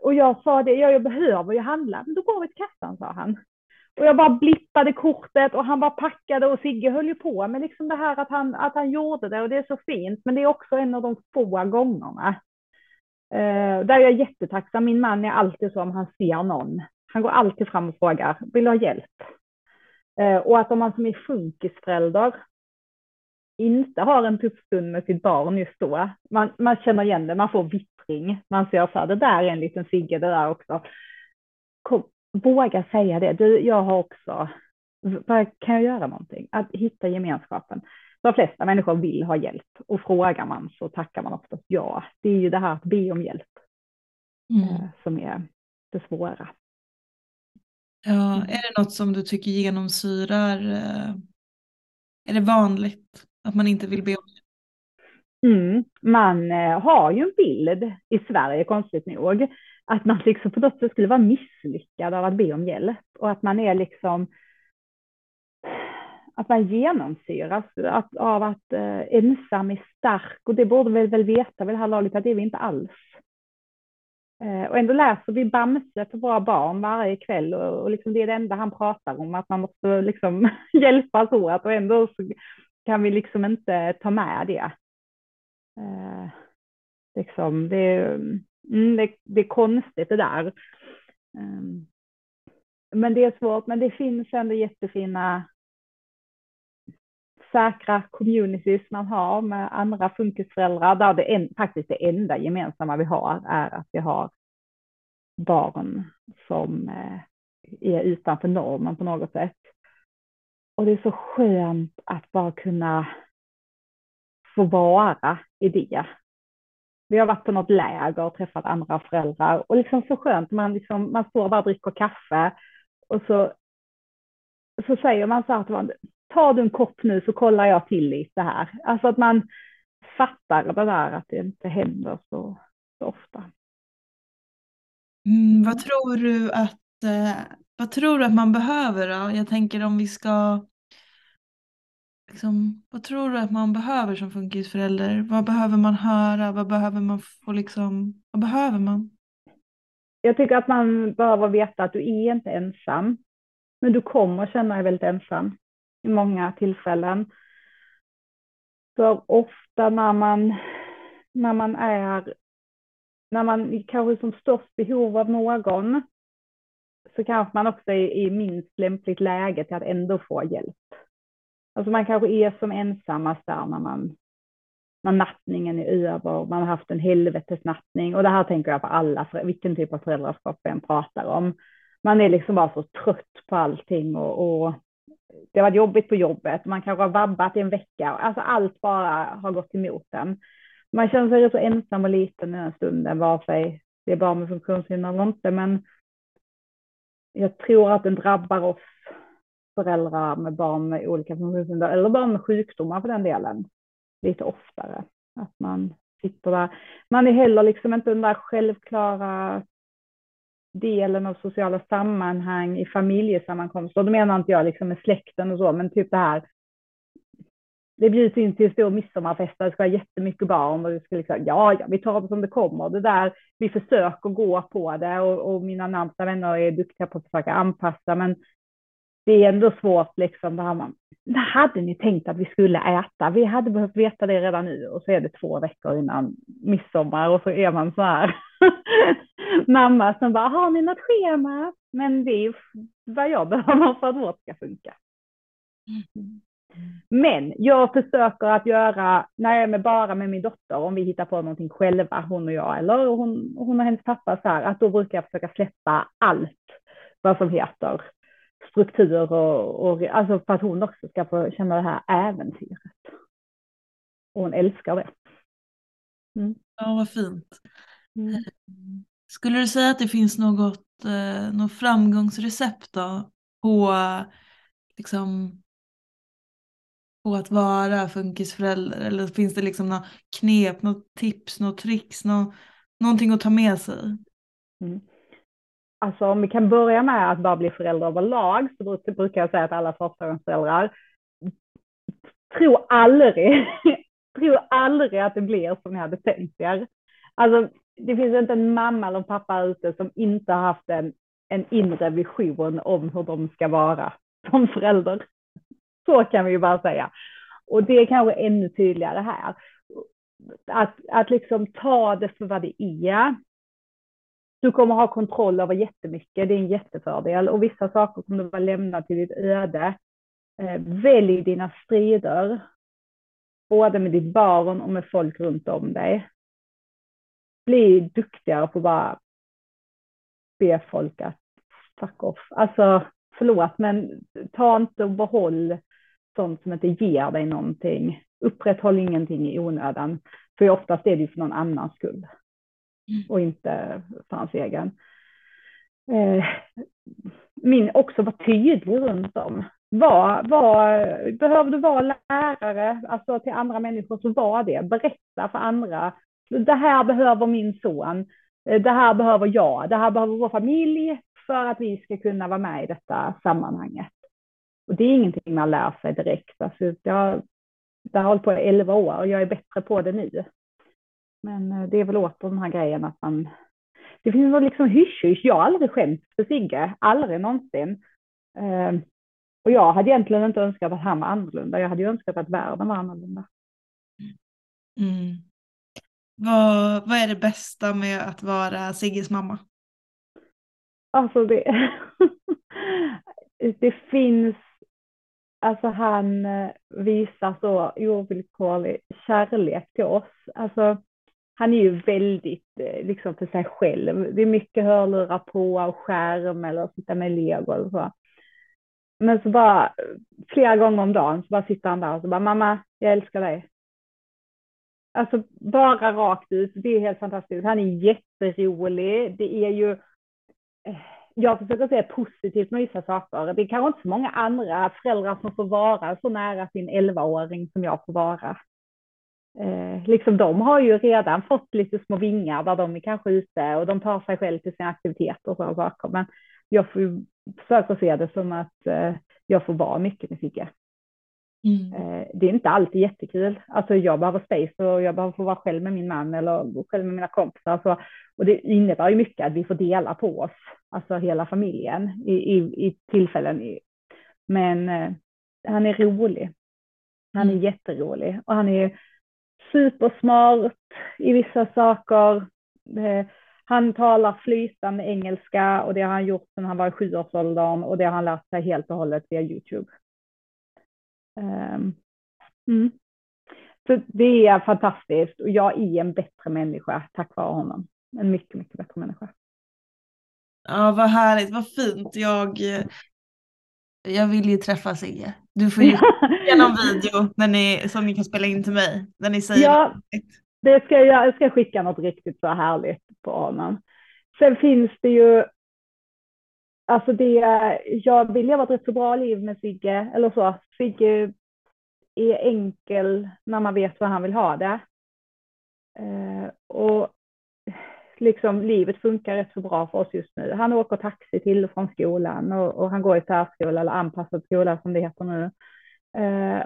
Och jag sa det, ja, jag behöver ju handla, men då går vi till kassan, sa han. och jag bara blippade kortet och han var packade och Sigge höll ju på med liksom det här att han, att han gjorde det och det är så fint. Men det är också en av de få gångerna. Eh, där är jag jättetacksam. Min man är alltid så om han ser någon. Han går alltid fram och frågar, vill du ha hjälp? Eh, och att om man som är funkisförälder inte har en tuff stund med sitt barn just då, man, man känner igen det, man får vittring. Man ser så här, det där är en liten Sigge, det där också. Kom, våga säga det. Du, jag har också, kan jag göra någonting? Att hitta gemenskapen. De flesta människor vill ha hjälp och frågar man så tackar man oftast ja. Det är ju det här att be om hjälp mm. Eh, som är det svåra. Ja, mm. är det något som du tycker genomsyrar, eh, är det vanligt att man inte vill be om hjälp? Mm, man eh, har ju en bild i Sverige, konstigt nog, att man liksom på något sätt skulle vara misslyckad av att be om hjälp och att man är liksom att man genomsyras av att eh, ensam är stark och det borde vi väl veta vid det här laget att det är vi inte alls. Eh, och ändå läser vi Bamse för våra barn varje kväll och, och liksom det är det enda han pratar om, att man måste liksom hjälpas åt och ändå så kan vi liksom inte ta med det. Eh, liksom, det, mm, det, det, är konstigt det där. Eh, men det är svårt, men det finns ändå jättefina säkra communities man har med andra funkisföräldrar där det en, faktiskt det enda gemensamma vi har är att vi har barn som eh, är utanför normen på något sätt. Och det är så skönt att bara kunna få vara i det. Vi har varit på något läger och träffat andra föräldrar och liksom så skönt, man, liksom, man står bara och dricker kaffe och så, så säger man så här till ta du en kopp nu så kollar jag till lite här. Alltså att man fattar det där att det inte händer så, så ofta. Mm, vad tror du att eh, vad tror du att man behöver då? Jag tänker om vi ska liksom, vad tror du att man behöver som funkisförälder? Vad behöver man höra? Vad behöver man få liksom, vad behöver man? Jag tycker att man behöver veta att du är inte ensam, men du kommer känna dig väldigt ensam i många tillfällen. För ofta när man, när man är, när man kanske som störst behov av någon, så kanske man också är i minst lämpligt läge till att ändå få hjälp. Alltså man kanske är som ensammast där när man när nattningen är över, man har haft en helvetesnattning och det här tänker jag på alla, vilken typ av föräldraskap vi än pratar om. Man är liksom bara så trött på allting och, och det har varit jobbigt på jobbet, man kanske har vabbat i en vecka, alltså allt bara har gått emot en. Man känner sig så ensam och liten i den stunden, vare sig det är barn med funktionshinder eller inte, men jag tror att den drabbar oss föräldrar med barn med olika funktionshinder, eller barn med sjukdomar för den delen, lite oftare. Att man sitter där. Man är heller liksom inte den där självklara delen av sociala sammanhang i familjesammankomster. och Då menar inte jag liksom med släkten och så, men typ det här. Det bjuds in till stor midsommarfest där det ska vara jättemycket barn och det ska liksom, ja, ja, vi tar det som det kommer. Det där, vi försöker gå på det och, och mina närmsta vänner är duktiga på att försöka anpassa, men det är ändå svårt liksom det här man, vad hade ni tänkt att vi skulle äta? Vi hade behövt veta det redan nu och så är det två veckor innan midsommar och så är man så här mamma som bara, har ni något schema? Men det är vad jag behöver för att vårt ska funka. Men jag försöker att göra, när jag är med bara med min dotter, om vi hittar på någonting själva, hon och jag, eller hon, hon och hennes pappa, så här, att då brukar jag försöka släppa allt vad som heter struktur och, och alltså för att hon också ska få känna det här äventyret. Och hon älskar det. Mm. Ja, vad fint. Mm. Skulle du säga att det finns något, eh, något framgångsrecept då på, liksom, på att vara funkisförälder? Eller finns det liksom något knep, något tips, något tricks, något, någonting att ta med sig? Mm. Alltså om vi kan börja med att bara bli föräldrar överlag så brukar jag säga att alla förstagångsföräldrar tror aldrig, tror aldrig att det blir som ni hade tänkt er. Alltså det finns inte en mamma eller en pappa ute som inte har haft en en inre vision om hur de ska vara som förälder. Så kan vi ju bara säga. Och det är kanske ännu tydligare här. Att, att liksom ta det för vad det är. Du kommer ha kontroll över jättemycket, det är en jättefördel. Och vissa saker kommer du vara lämnad till ditt öde. Eh, välj dina strider. Både med ditt barn och med folk runt om dig. Bli duktigare på att bara be folk att fuck off. Alltså förlåt, men ta inte och behåll sånt som inte ger dig någonting. Upprätthåll ingenting i onödan. För oftast är det ju för någon annans skull. Mm. Och inte för hans egen. Eh, min också vara tydlig runt om. Var, var, behöver du vara lärare alltså till andra människor så var det. Berätta för andra. Det här behöver min son. Eh, det här behöver jag. Det här behöver vår familj för att vi ska kunna vara med i detta sammanhanget. Och det är ingenting man lär sig direkt. Alltså, jag, det har hållit på i elva år och jag är bättre på det nu. Men eh, det är väl åter den här grejen att man... Det finns väl liksom hysch-hysch. Jag har aldrig skämts för Sigge, aldrig någonsin. Eh, och jag hade egentligen inte önskat att han var annorlunda. Jag hade ju önskat att världen var annorlunda. Mm. Vad, vad är det bästa med att vara Sigges mamma? Alltså det, det finns, alltså han eh, visar så ovillkorlig kärlek till oss. Alltså han är ju väldigt eh, liksom för sig själv. Det är mycket hörlurar på och skärm eller sitta med lego eller så. Men så bara eh, flera gånger om dagen så bara sitter han där och så bara mamma, jag älskar dig. Alltså bara rakt ut. Det är helt fantastiskt. Han är jätterolig. Det är ju eh, jag försöker se positivt med vissa saker. Det är kanske inte så många andra föräldrar som får vara så nära sin 11-åring som jag får vara. Eh, liksom de har ju redan fått lite små vingar där de är kanske ute och de tar sig själv till sina aktiviteter och sådana saker. Men jag får ju försöka se det som att eh, jag får vara mycket med Sigge. Mm. Eh, det är inte alltid jättekul. Alltså jag behöver space och jag behöver få vara själv med min man eller själv med mina kompisar. Så, och det innebär ju mycket att vi får dela på oss, alltså hela familjen i, i, i tillfällen. Men eh, han är rolig. Han är mm. jätterolig och han är supersmart i vissa saker. Eh, han talar flytande engelska och det har han gjort sedan han var i sjuårsåldern och det har han lärt sig helt och hållet via Youtube. Ehm, mm. Så det är fantastiskt och jag är en bättre människa tack vare honom. En mycket, mycket bättre människa. Ja, vad härligt, vad fint. Jag, eh, jag vill ju träffa Sigge. Du får ju genom video när ni, som ni kan spela in till mig. När ni säger ja, det ska jag, jag ska skicka något riktigt så härligt på honom. Sen finns det ju Alltså det, jag vill leva ett rätt så bra liv med Sigge, eller så. Sigge är enkel när man vet vad han vill ha det. Eh, och liksom livet funkar rätt så bra för oss just nu. Han åker taxi till och från skolan och, och han går i särskola eller anpassad skola som det heter nu. Eh,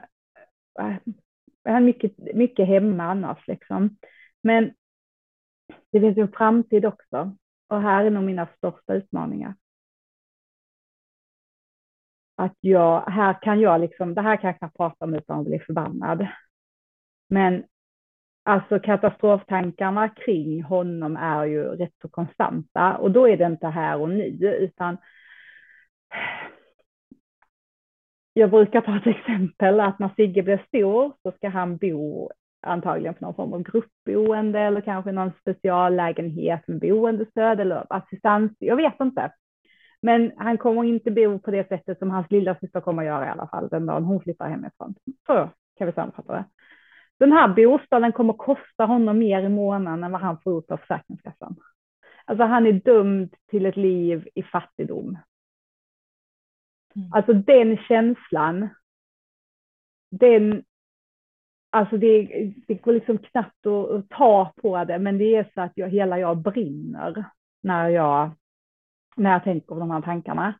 han är mycket, mycket hemma annars liksom. Men det finns en framtid också. Och här är nog mina största utmaningar att jag, här kan jag liksom, det här kan jag knappt prata om utan att bli förbannad. Men alltså katastroftankarna kring honom är ju rätt så konstanta och då är det inte här och nu utan jag brukar ta ett exempel att när Sigge blir stor så ska han bo antagligen på någon form av gruppboende eller kanske någon speciallägenhet med boendestöd eller assistans. Jag vet inte. Men han kommer inte bo på det sättet som hans lilla syster kommer att göra i alla fall den dagen hon flyttar hemifrån. Så kan vi sammanfatta det. Den här bostaden kommer kosta honom mer i månaden än vad han får ut av Försäkringskassan. Alltså han är dömd till ett liv i fattigdom. Mm. Alltså den känslan, den, alltså det, det går liksom knappt att, att, ta på det, men det är så att jag, hela jag brinner när jag när jag tänker på de här tankarna.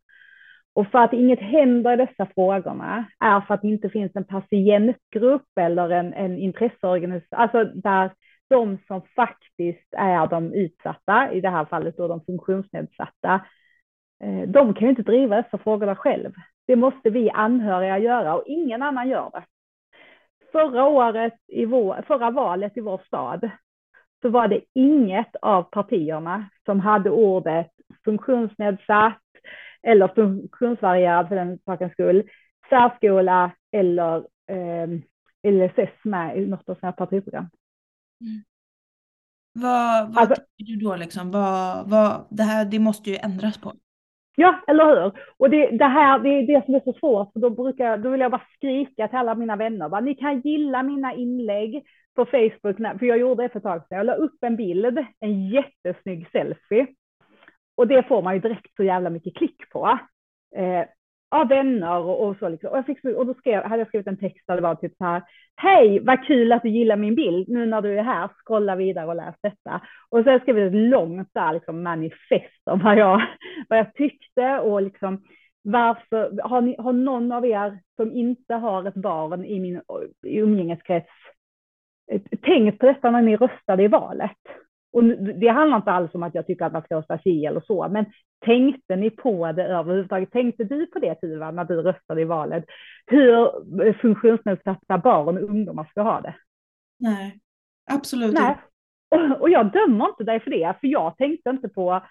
Och för att inget händer i dessa frågorna är för att det inte finns en patientgrupp eller en, en intresseorganisation, alltså där de som faktiskt är de utsatta, i det här fallet då de funktionsnedsatta, eh, de kan ju inte driva dessa frågorna själv. Det måste vi anhöriga göra och ingen annan gör det. Förra året i vår, förra valet i vår stad så var det inget av partierna som hade ordet funktionsnedsatt eller funktionsvarierad för den sakens skull, särskola eller eh, LSS med i något av sina partiprogram. Mm. Vad, vad alltså, tycker du då liksom? Vad, vad, det här det måste ju ändras på. Ja, eller hur? Och det, det här det är det som är så svårt, för då, brukar, då vill jag bara skrika till alla mina vänner. Bara, Ni kan gilla mina inlägg på Facebook, för jag gjorde det för ett tag sedan. Jag la upp en bild, en jättesnygg selfie. Och det får man ju direkt så jävla mycket klick på. Eh, av vänner och, och så. Liksom. Och, jag fick, och då skrev, hade jag skrivit en text där det var typ så här. Hej, vad kul att du gillar min bild. Nu när du är här, scrolla vidare och läs detta. Och så har jag skrivit ett långt där, liksom, manifest om vad jag, vad jag tyckte och liksom varför, har, ni, har någon av er som inte har ett barn i min i umgängeskrets eh, tänkt på detta när ni röstade i valet? Och det handlar inte alls om att jag tycker att man ska rösta si eller så, men tänkte ni på det överhuvudtaget? Tänkte du på det Tuva när du röstade i valet? Hur funktionsnedsatta barn och ungdomar ska ha det? Nej, absolut Nej. inte. Och jag dömer inte dig för det, för jag tänkte inte på,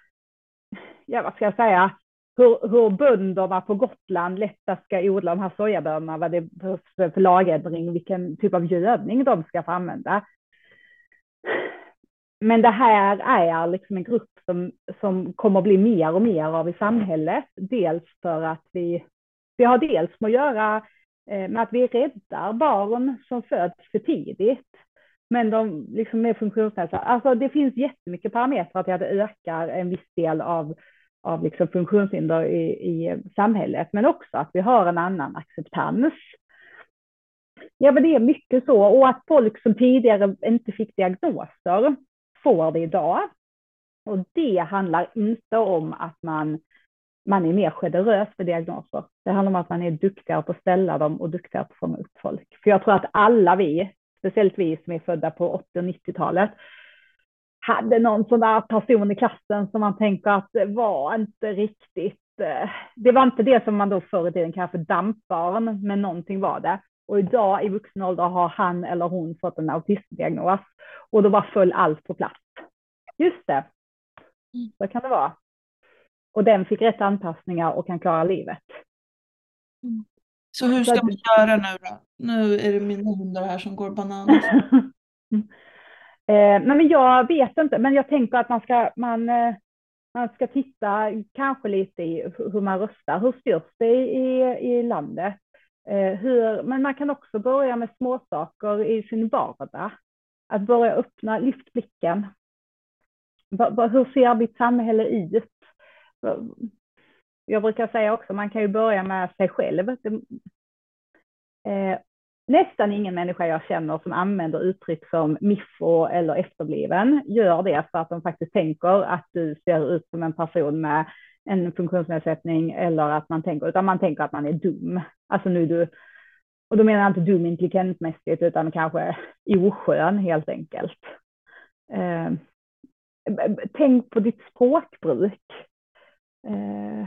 ja vad ska jag säga, hur, hur bönderna på Gotland lättast ska odla de här sojabönorna, vad det är för lagändring, vilken typ av gödning de ska få använda men det här är liksom en grupp som, som kommer att bli mer och mer av i samhället. Dels för att vi, vi har dels med att göra eh, med att vi räddar barn som föds för tidigt. Men de liksom är funktionsnedsatta. Alltså det finns jättemycket parametrar till att det ökar en viss del av, av liksom funktionshinder i, i samhället. Men också att vi har en annan acceptans. Ja, men det är mycket så. Och att folk som tidigare inte fick diagnoser får det idag. Och det handlar inte om att man, man är mer generös med diagnoser. Det handlar om att man är duktigare på att ställa dem och duktigare på att fånga upp folk. För jag tror att alla vi, speciellt vi som är födda på 80 och 90-talet, hade någon sån där person i klassen som man tänker att det var inte riktigt, eh, det var inte det som man då förr i tiden kallade för dampbarn, men någonting var det. Och idag i vuxen ålder har han eller hon fått en autismdiagnos. Och då bara föll allt på plats. Just det, mm. så kan det vara. Och den fick rätt anpassningar och kan klara livet. Mm. Så hur ska man göra nu då? Nu är det mina hundar här som går bananas. eh, men jag vet inte, men jag tänker att man ska, man, eh, man ska titta kanske lite i hur man röstar. Hur styrs det i, i landet? Eh, hur, men man kan också börja med småsaker i sin vardag. Att börja öppna, lyft blicken. Hur ser mitt samhälle ut? Jag brukar säga också, man kan ju börja med sig själv. Eh, nästan ingen människa jag känner som använder uttryck som miffo eller efterbliven gör det för att de faktiskt tänker att du ser ut som en person med en funktionsnedsättning eller att man tänker, utan man tänker att man är dum. Alltså nu du, och då menar jag inte dum intelligentmässigt utan kanske oskön helt enkelt. Eh, tänk på ditt språkbruk. Eh,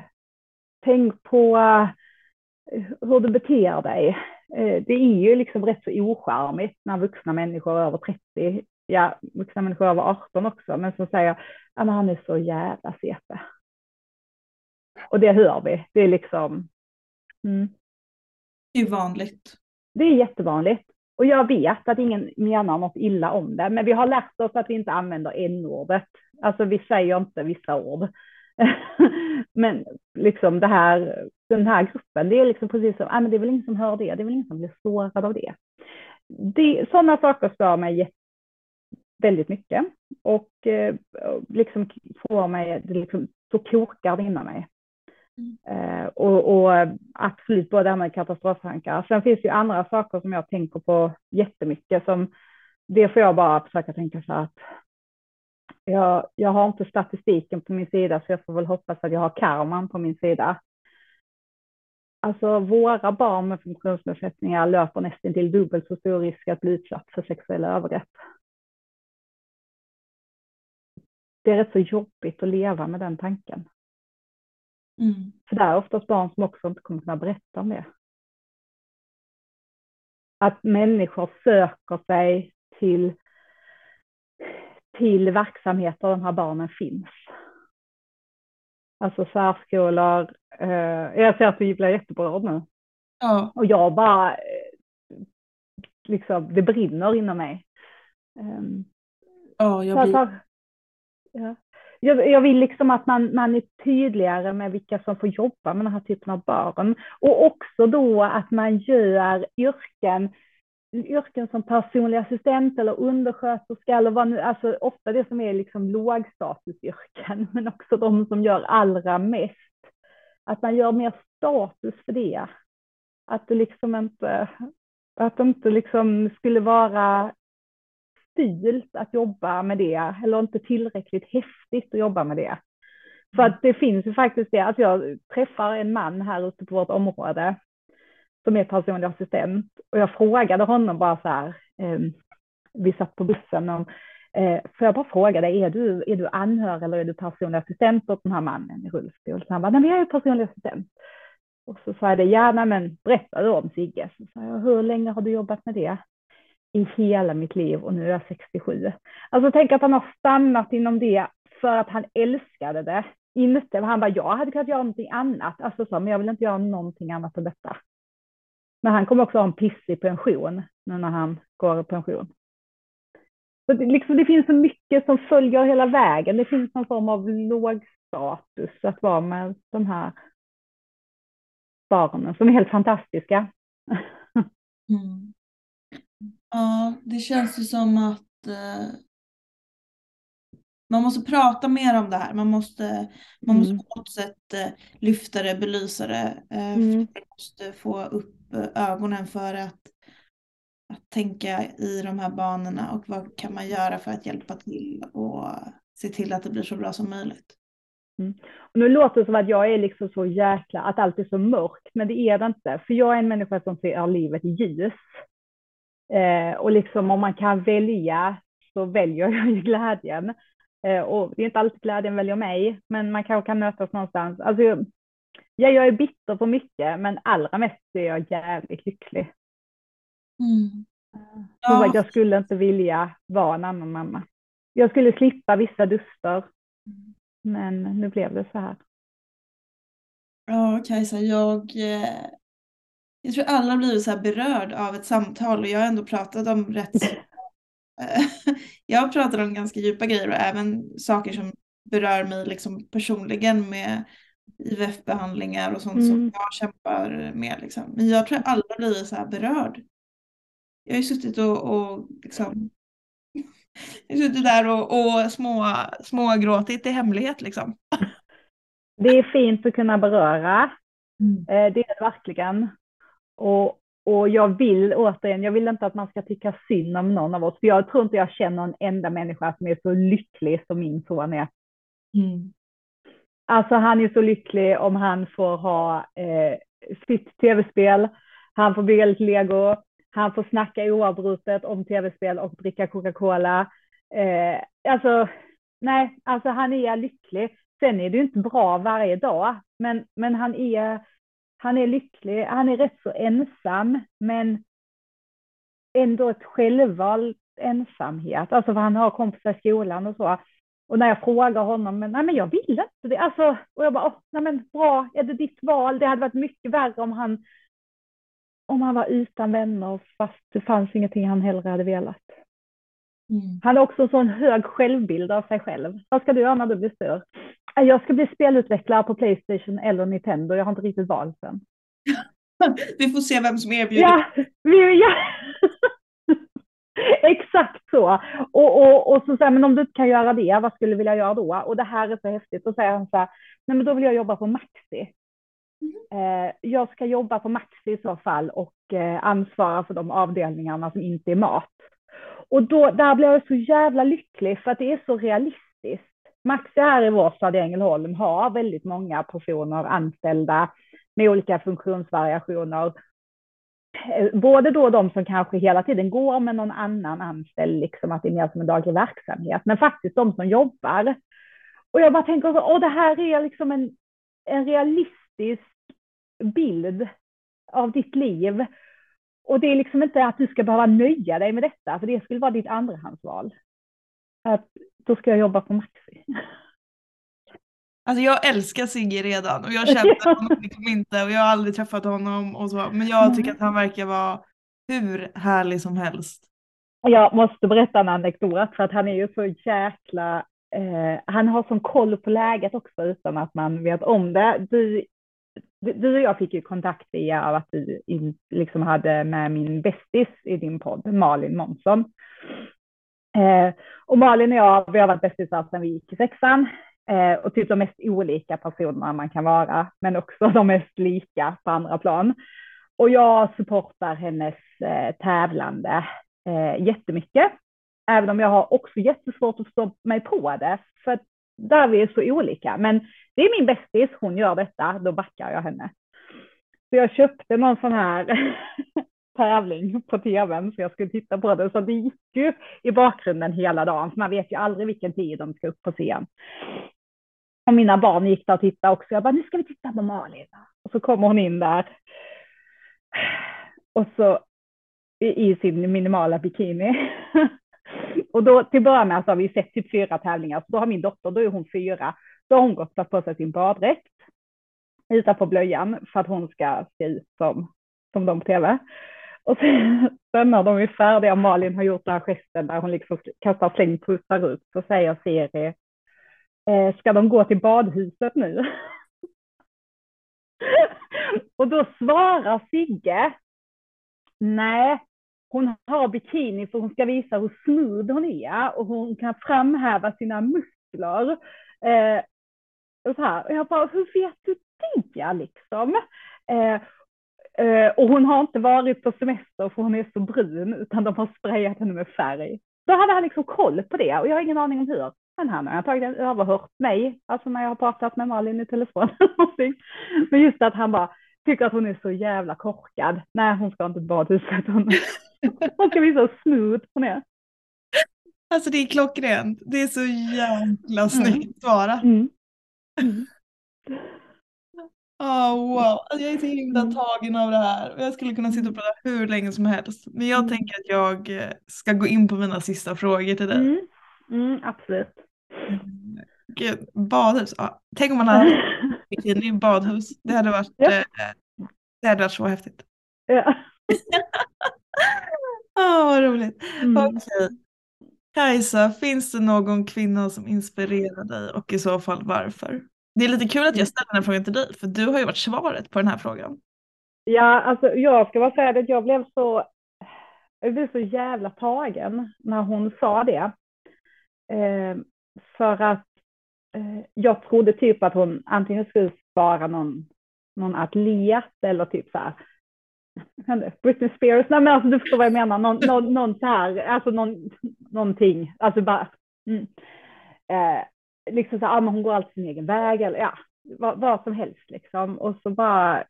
tänk på eh, hur du beter dig. Eh, det är ju liksom rätt så ocharmigt när vuxna människor över 30, ja vuxna människor över 18 också, men som säger att han är så jävla CP. Och det hör vi. Det är liksom... Mm. Det är vanligt. Det är jättevanligt. Och jag vet att ingen menar något illa om det, men vi har lärt oss att vi inte använder n-ordet. Alltså vi säger inte vissa ord. men liksom det här, den här gruppen, det är liksom precis som, ah, men det är väl ingen som hör det, det är väl ingen som blir sårad av det. det sådana saker stör mig väldigt mycket och eh, liksom får mig, det liksom, så kokar det inom mig. Mm. och, och, eh, absolut både det här med katastroftankar. Sen finns det ju andra saker som jag tänker på jättemycket som det får jag bara försöka tänka så att jag, jag har inte statistiken på min sida så jag får väl hoppas att jag har karman på min sida. Alltså våra barn med funktionsnedsättningar löper nästan till dubbelt så stor risk att bli utsatt för sexuella övergrepp. Det är rätt så jobbigt att leva med den tanken. Mm. För det är oftast barn som också inte kommer kunna berätta om det. Att människor söker sig till, till verksamheter där de här barnen finns. Alltså särskolor. Eh, jag ser att du blir jätteberörd nu. Ja. Och jag bara, eh, liksom, det brinner inom mig. Um, Ja, jag blir... Ja jag, jag vill liksom att man, man är tydligare med vilka som får jobba med den här typen av barn. Och också då att man gör yrken, yrken som personlig assistent eller undersköterska eller vad nu, alltså ofta det som är liksom lågstatusyrken, men också de som gör allra mest. Att man gör mer status för det. Att det liksom inte, att det inte liksom skulle vara fult att jobba med det eller inte tillräckligt häftigt att jobba med det. För att det finns ju faktiskt det att jag träffar en man här ute på vårt område som är personlig assistent och jag frågade honom bara så här, eh, vi satt på bussen och eh, får jag bara fråga dig, är du, är du anhörig eller är du personlig assistent åt den här mannen i rullstol? Så han bara, nej men jag är personlig assistent. Och så sa jag det, gärna men berätta du om Sigge. Så sa jag, hur länge har du jobbat med det? I hela mitt liv och nu är jag 67. Alltså tänk att han har stannat inom det för att han älskade det. Inte, han bara, jag hade kunnat göra någonting annat, alltså så, men jag vill inte göra någonting annat än detta. Men han kommer också ha en pissig pension nu när han går i pension. Så det, liksom, det finns så mycket som följer hela vägen. Det finns någon form av låg status att vara med de här barnen som är helt fantastiska. Mm. Ja, det känns ju som att eh, man måste prata mer om det här. Man måste, man måste Mm. på något sätt eh, lyfta det, belysa det. Eh, Mm. Man måste få upp eh, ögonen för att, att tänka i de här banorna och vad kan man göra för att hjälpa till och se till att det blir så bra som möjligt. Och nu låter det som att jag är liksom så jäkla, att allt är så mörkt, men det är det inte. För jag är en människa som ser livet ljus. Eh, och liksom om man kan välja så väljer jag ju glädjen. Eh, och det är inte alltid glädjen väljer mig, men man kanske kan mötas någonstans. Alltså, jag, jag är bitter på mycket, men allra mest är jag jävligt lycklig. Mm. Ja. jag skulle inte vilja vara en annan mamma. Jag skulle slippa vissa duster, men nu blev det så här. Ja, Kajsa, jag, eh, jag tror alla blir så här berörd av ett samtal och jag har ändå pratat om rätt Jag har pratat om ganska djupa grejer och även saker som berör mig liksom personligen med IVF-behandlingar och sånt som Mm. jag kämpar med. Liksom. Men jag tror alla blir så här berörd. Jag har ju suttit och, och liksom jag har suttit där och, och små, små gråtit i hemlighet liksom. Det är fint att kunna beröra. Mm. Eh, Det är det verkligen. Och, och jag vill återigen, jag vill inte att man ska tycka synd om någon av oss. För jag tror inte jag känner en enda människa som är så lycklig som min son är. Mm. Alltså han är så lycklig om han får ha eh, sitt tv-spel, han får bygga lite lego, han får snacka oavbrutet om tv-spel och dricka Coca-Cola. Eh, alltså, nej, alltså han är lycklig. Sen är det ju inte bra varje dag, men, men han, är, han är lycklig. Han är rätt så ensam, men ändå ett självvalt ensamhet. Alltså för han har kompisar i skolan och så. Och när jag frågar honom, men nej men jag vill inte det. Alltså, och jag bara, åh, nej men bra, är det ditt val? Det hade varit mycket värre om han, om han var utan vänner fast det fanns ingenting han hellre hade velat. Mm. Han har också en sån hög självbild av sig själv. Vad ska du göra när du blir stor? "Äh, Jag ska bli spelutvecklare på Playstation eller Nintendo. Jag har inte riktigt valt än. Vi får se vem som erbjuder. Ja, vi, ja. Exakt så. Och, och, och så säger men om du inte kan göra det, vad skulle du vilja göra då? Och det här är så häftigt. Och säger han så här, nej men då vill jag jobba på Maxi. Eh, jag ska jobba på Maxi i så fall och eh, ansvara för de avdelningarna som inte är mat. Och då, där blir jag så jävla lycklig för att det är så realistiskt. Maxi här i vår stad i Ängelholm har väldigt många personer anställda med olika funktionsvariationer. Eh, både då de som kanske hela tiden går med någon annan anställd, liksom att det är mer som en daglig verksamhet, men faktiskt de som jobbar. Och jag bara tänker, åh det här är liksom en, en realistisk bild av ditt liv. Och det är liksom inte att du ska behöva nöja dig med detta, för det skulle vara ditt andrahandsval. Att då ska jag jobba på Maxi. Alltså jag älskar Sigge redan och jag känner honom liksom inte och jag har aldrig träffat honom och så. Men jag tycker att han verkar vara hur härlig som helst. Jag måste berätta en anekdot för att han är ju så jäkla, eh, han har sån koll på läget också utan att man vet om det. Du, du och jag fick ju kontakt via att du liksom hade med min bästis i din podd, Malin Månsson. Eh, och Malin och jag, vi har varit bästisar sedan vi gick i sexan eh, och typ de mest olika personerna man kan vara, men också de mest lika på andra plan. Och jag supportar hennes eh, tävlande eh, jättemycket, även om jag har också jättesvårt att förstå mig på det, för att där vi är så olika. Men det är min bästis, hon gör detta, då backar jag henne. Så jag köpte någon sån här tävling på tvn så jag skulle titta på det. Så det gick ju i bakgrunden hela dagen, för man vet ju aldrig vilken tid de ska upp på scen. Och mina barn gick där och tittade också. Jag bara, nu ska vi titta på Malin. Och så kommer hon in där. Och så i sin minimala bikini. och då till början med så har vi sett typ fyra tävlingar. Så då har min dotter, då är hon fyra. Då har hon gått och på sig sin baddräkt utanför blöjan för att hon ska se ut som, som de på tv. Och sen, sen när de är färdiga, Malin har gjort den här gesten där hon liksom kastar slängpussar ut, så säger Siri, eh, ska de gå till badhuset nu? och då svarar Sigge, nej, hon har bikini för hon ska visa hur smooth hon är och hon kan framhäva sina muskler. Eh, och, så här. och jag bara, hur vet du det liksom? Eh, och hon har inte varit på semester för hon är så brun utan de har sprayat henne med färg. Då hade han liksom koll på det och jag har ingen aning om hur. Men han har antagligen överhört mig, alltså när jag har pratat med Malin i telefon. Men just att han bara tycker att hon är så jävla korkad. Nej, hon ska inte till badhuset. Hon, hon ska visa hur smooth hon är. Alltså det är klockrent. Det är så jävla mm. snyggt svarat. Mm. Mm. Oh, wow, alltså jag är så himla mm. tagen av det här. Jag skulle kunna sitta och prata hur länge som helst. Men jag mm. tänker att jag eh, ska gå in på mina sista frågor till dig. Mm. Mm, absolut. Gud, badhus. Ja. Tänk om man hade bikini i badhus. Det hade varit, ja. eh, det hade varit så häftigt. Ja. oh, vad roligt. Mm. Okej. Kajsa, finns det någon kvinna som inspirerar dig och i så fall varför? Det är lite kul att jag ställer den frågan till dig, för du har ju varit svaret på den här frågan. Ja, alltså jag ska bara säga att jag blev så, jag blev så jävla tagen när hon sa det. Eh, för att eh, jag trodde typ att hon antingen skulle svara någon, någon atlet eller typ så här, Britney Spears, nej men alltså du förstår vad jag menar, någon, någon, någon så här, alltså någon, någonting, alltså bara, mm. eh, liksom så här, ah, men hon går alltid sin egen väg eller ja, vad, vad som helst liksom. Och så bara,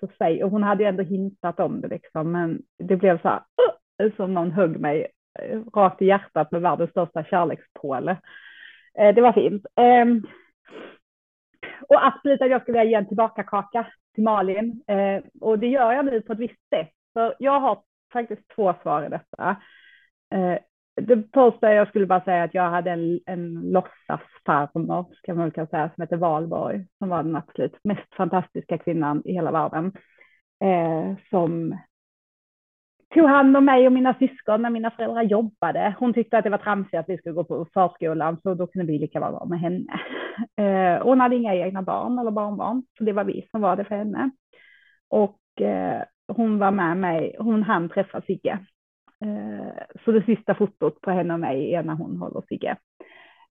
så säg, och hon hade ju ändå hintat om det liksom, men det blev så här, uh, som någon högg mig eh, rakt i hjärtat med världens största kärlekspåle. Eh, det var fint. Eh, och absolut att jag skulle vilja ge en tillbaka-kaka till Malin. Eh, och det gör jag nu på ett visst sätt. För jag har faktiskt två svar i detta. Eh, det första jag skulle bara säga att jag hade en, en låtsasfarmor, kan man väl säga, som hette Valborg, som var den absolut mest fantastiska kvinnan i hela världen. Eh, som tog hand om mig och mina syskon när mina föräldrar jobbade. Hon tyckte att det var tramsigt att vi skulle gå på förskolan, så då kunde vi lika vara med henne. Eh, hon hade inga egna barn eller barnbarn, så det var vi som var det för henne. Och eh, hon var med mig, hon hann träffa Sigge Eh, så det sista fotot på henne och mig är när hon håller Sigge.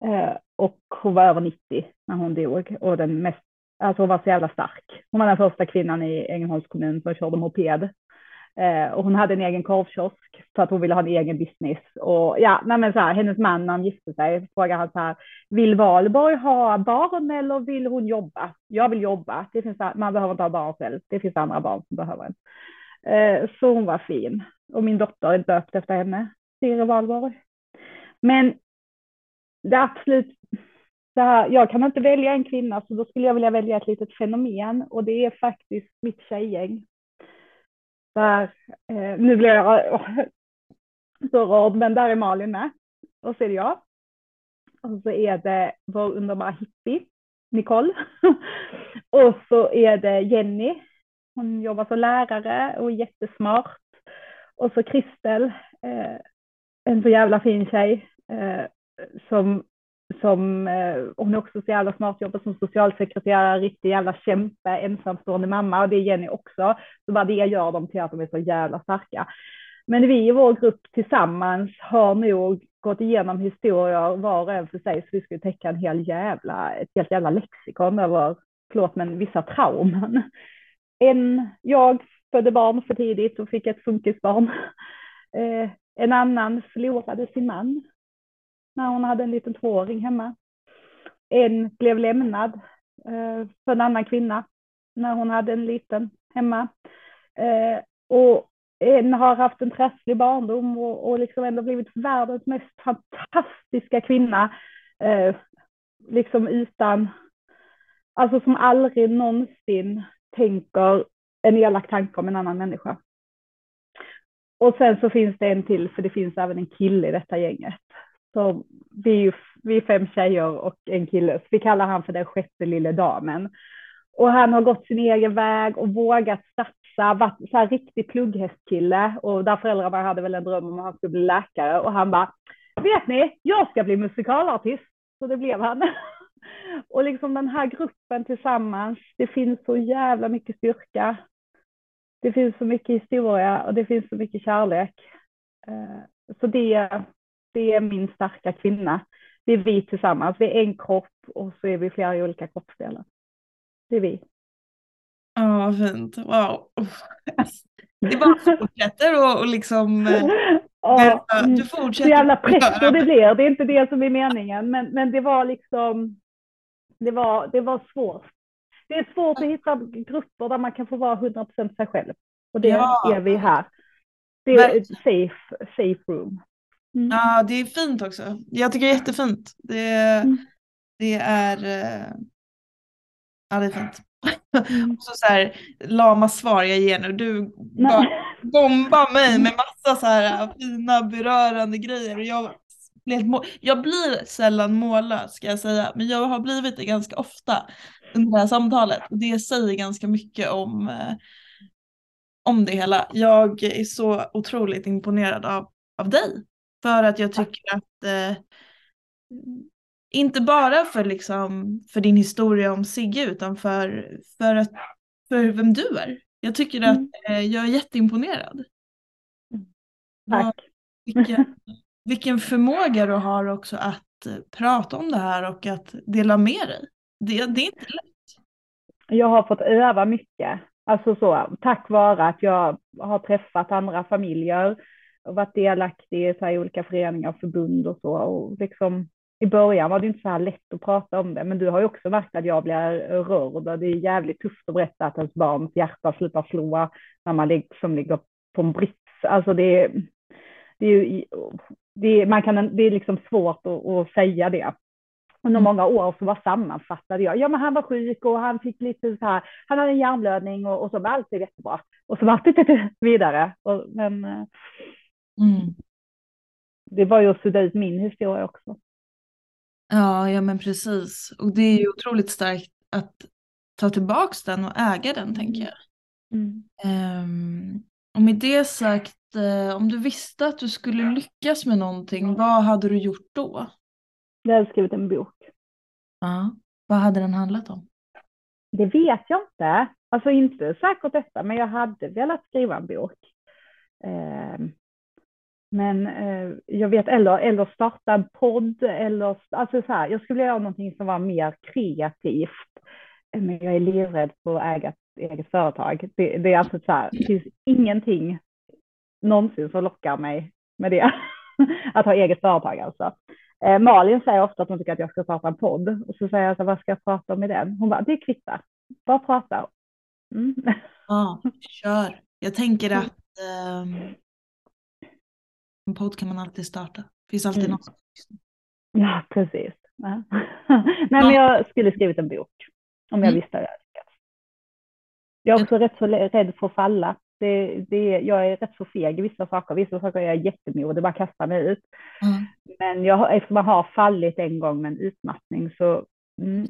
Eh, och hon var över 90 när hon dog och den mest, alltså hon var så jävla stark. Hon var den första kvinnan i Ängelholms kommun som körde moped. Eh, och hon hade en egen korvkiosk för att hon ville ha en egen business. Och ja, nej men så här, hennes man när han gifte sig frågade han så här, vill Valborg ha barn eller vill hon jobba? Jag vill jobba. Det finns, man behöver inte ha barn själv. Det finns andra barn som behöver en. Så hon var fin. Och min dotter är döpt efter henne, Siri Valborg. Men det absolut det här, jag kan inte välja en kvinna så då skulle jag vilja välja ett litet fenomen och det är faktiskt mitt tjejgäng. Där, eh, nu blir jag så rörd, men där är Malin med och så är det jag. Och så är det vår underbara hippie, Nicole. och så är det Jenny, hon jobbar som lärare och är jättesmart. Och så Kristel, eh, en så jävla fin tjej eh, som som, eh, hon är också så jävla smart, jobbar som socialsekreterare, riktig jävla kämpe, ensamstående mamma och det är Jenny också. Så bara det gör dem till att de är så jävla starka. Men vi i vår grupp tillsammans har nog gått igenom historier var och en för sig så vi skulle täcka en hel jävla, ett helt jävla lexikon över, förlåt men vissa trauman. En, jag födde barn för tidigt och fick ett funkisbarn. Eh, en annan förlorade sin man när hon hade en liten tvååring hemma. En blev lämnad eh, för en annan kvinna när hon hade en liten hemma. Eh, och en har haft en trasslig barndom och, och liksom ändå blivit världens mest fantastiska kvinna. Eh, liksom utan, alltså som aldrig någonsin tänker en elak tanke om en annan människa. Och sen så finns det en till, för det finns även en kille i detta gänget. Så vi är ju vi är fem tjejer och en kille, så vi kallar han för den sjätte lille damen. Och han har gått sin egen väg och vågat satsa, varit så här riktig plugghästkille och där föräldrarna hade väl en dröm om att han skulle bli läkare och han bara, vet ni, jag ska bli musikalartist. Så det blev han. Och liksom den här gruppen tillsammans, det finns så jävla mycket styrka. Det finns så mycket historia och det finns så mycket kärlek. Eh, så det, det är min starka kvinna. Det är vi tillsammans. Vi är en kropp och så är vi flera olika kroppsdelar. Det är vi. Ja, vad fint. Wow. Det bara fortsätter och, och liksom... Ja, du fortsätter. Så jävla pretto det blir. Det är inte det som är meningen. Men, men det var liksom... Det var, det var svårt. Det är svårt att hitta grupper där man kan få vara 100% sig själv. Och det ja. är vi här. Det är ett safe, safe room. Mm. Ja, det är fint också. Jag tycker det är jättefint. Det, mm. det är... Eh, ja, det är fint. Mm. så, så här, lama svar jag ger nu. Du bara bombar mig med massa så här eh, fina berörande grejer. Och jag, jag blir sällan mållös ska jag säga, men jag har blivit det ganska ofta under det här samtalet. Det säger ganska mycket om, eh, om det hela. Jag är så otroligt imponerad av, av dig för att jag tycker att eh, inte bara för, liksom, för din historia om Sigge utan för, för, att, för vem du är. Jag tycker mm. att eh, jag är jätteimponerad. Tack. Vilken, vilken förmåga du har också att eh, prata om det här och att dela med dig. Det, det är inte lätt. Jag har fått öva mycket. Alltså så, tack vare att jag har träffat andra familjer och varit delaktig i så här olika föreningar och förbund och så. Och liksom, I början var det inte så här lätt att prata om det, men du har ju också märkt att jag blir rörd och det är jävligt tufft att berätta att ens barns hjärta slutar slå när man liksom ligger på en brits. Alltså det, det är ju, det, man kan, det är liksom svårt att, att säga det. Under mm. många år så var sammanfattade jag, ja men han var sjuk och han fick lite så här, han hade en hjärnblödning och, och så, men allt jättebra. Och så var det vidare. Och, men eh, Mm. Det var ju att sudda ut min historia också. Ja, ja men precis. Och det är ju otroligt starkt att ta tillbaks den och äga den tänker jag. Mm. Um, och med det sagt, uh, om du visste att du skulle lyckas med någonting, vad hade du gjort då? Jag hade skrivit en bok. Ja, vad hade den handlat om? Det vet jag inte. Alltså inte säkert detta, men jag hade velat skriva en bok. Um, men eh, jag vet, eller, eller starta en podd eller alltså så här, jag skulle vilja göra någonting som var mer kreativt. Men jag är livrädd för att äga ett eget företag. Det, det är alltså så här, det finns ingenting någonsin som lockar mig med det. att ha eget företag alltså. Eh, Malin säger ofta att hon tycker att jag ska starta en podd och så säger jag så vad ska jag prata om i den? Hon bara, det kvittar, bara prata. Mm. Ja, kör. Jag tänker att um en podd kan man alltid starta. Det finns alltid mm. något. Ja, precis. Nej, men jag skulle skrivit en bok om jag Mm. visste jag lyckats. Jag är också rätt så rädd för att falla. Det, det, jag är rätt så feg i vissa saker. Vissa saker är jag jättemodig, bara kastar mig ut. Ja. Men jag, eftersom jag har fallit en gång med en utmattning så mm,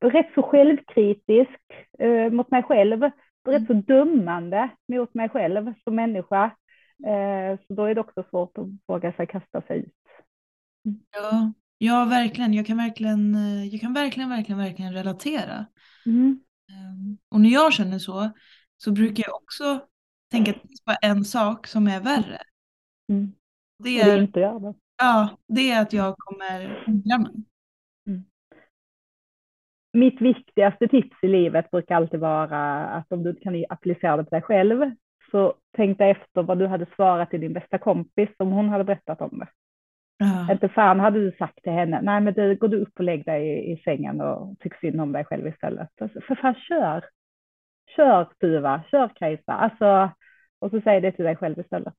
rätt så självkritisk eh, mot mig själv. Rätt så dömande mot mig själv som människa. Eh, så då är det också svårt att våga sig kasta sig ut. Ja, ja, verkligen. Jag kan verkligen, eh, jag kan verkligen, verkligen, verkligen relatera. Mm. Ehm, Och när jag känner så, så brukar jag också tänka att det finns bara en sak som är värre. Mm. Det Och det är är, det. ja, det är att jag kommer ångra mig. mitt viktigaste tips i livet brukar alltid vara att om du kan applicera det på dig själv så tänk dig efter vad du hade svarat till din bästa kompis om hon hade berättat om det. Ja, Inte fan hade du sagt till henne, nej men du, går du upp och lägg dig i, i sängen och tyck synd om dig själv istället. Alltså, för fan kör! Kör Tuva, kör Kajsa. Alltså, och så säg det till dig själv istället.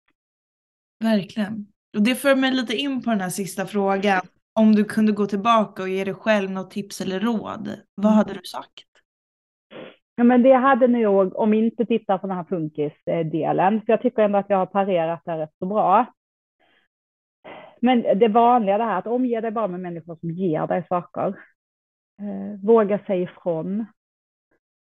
verkligen. Och det för mig lite in på den här sista frågan. Om du kunde gå tillbaka och ge dig själv något tips eller råd, vad hade du sagt? Ja, men det hade nog, om inte tittar på den här funkisdelen, för jag tycker ändå att jag har parerat det rätt så bra. Men det vanliga det här att omge dig bara med människor som ger dig saker. Eh, våga säga ifrån.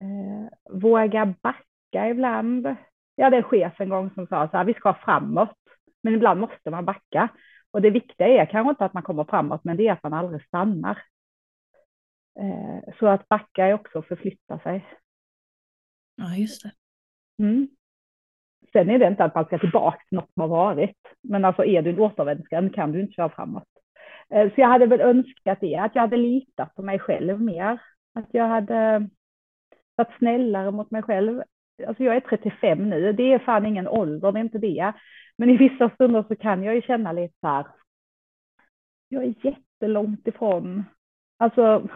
Eh, våga backa ibland. Jag hade en chef en gång som sa så här, vi ska framåt, men ibland måste man backa. Och det viktiga är kanske inte att man kommer framåt, men det är att man aldrig stannar. Eh, så att backa är också att förflytta sig. Ja, just det. Mm. Sen är det inte att man ska tillbaka till något som har varit. Men alltså är du en återvändsgränd kan du inte köra framåt. Eh, Så jag hade väl önskat det, att jag hade litat på mig själv mer. Att jag hade varit snällare mot mig själv. Alltså jag är 35 nu, det är fan ingen ålder, det är inte det. Men i vissa stunder så kan jag ju känna lite så här. Jag är jättelångt ifrån. Alltså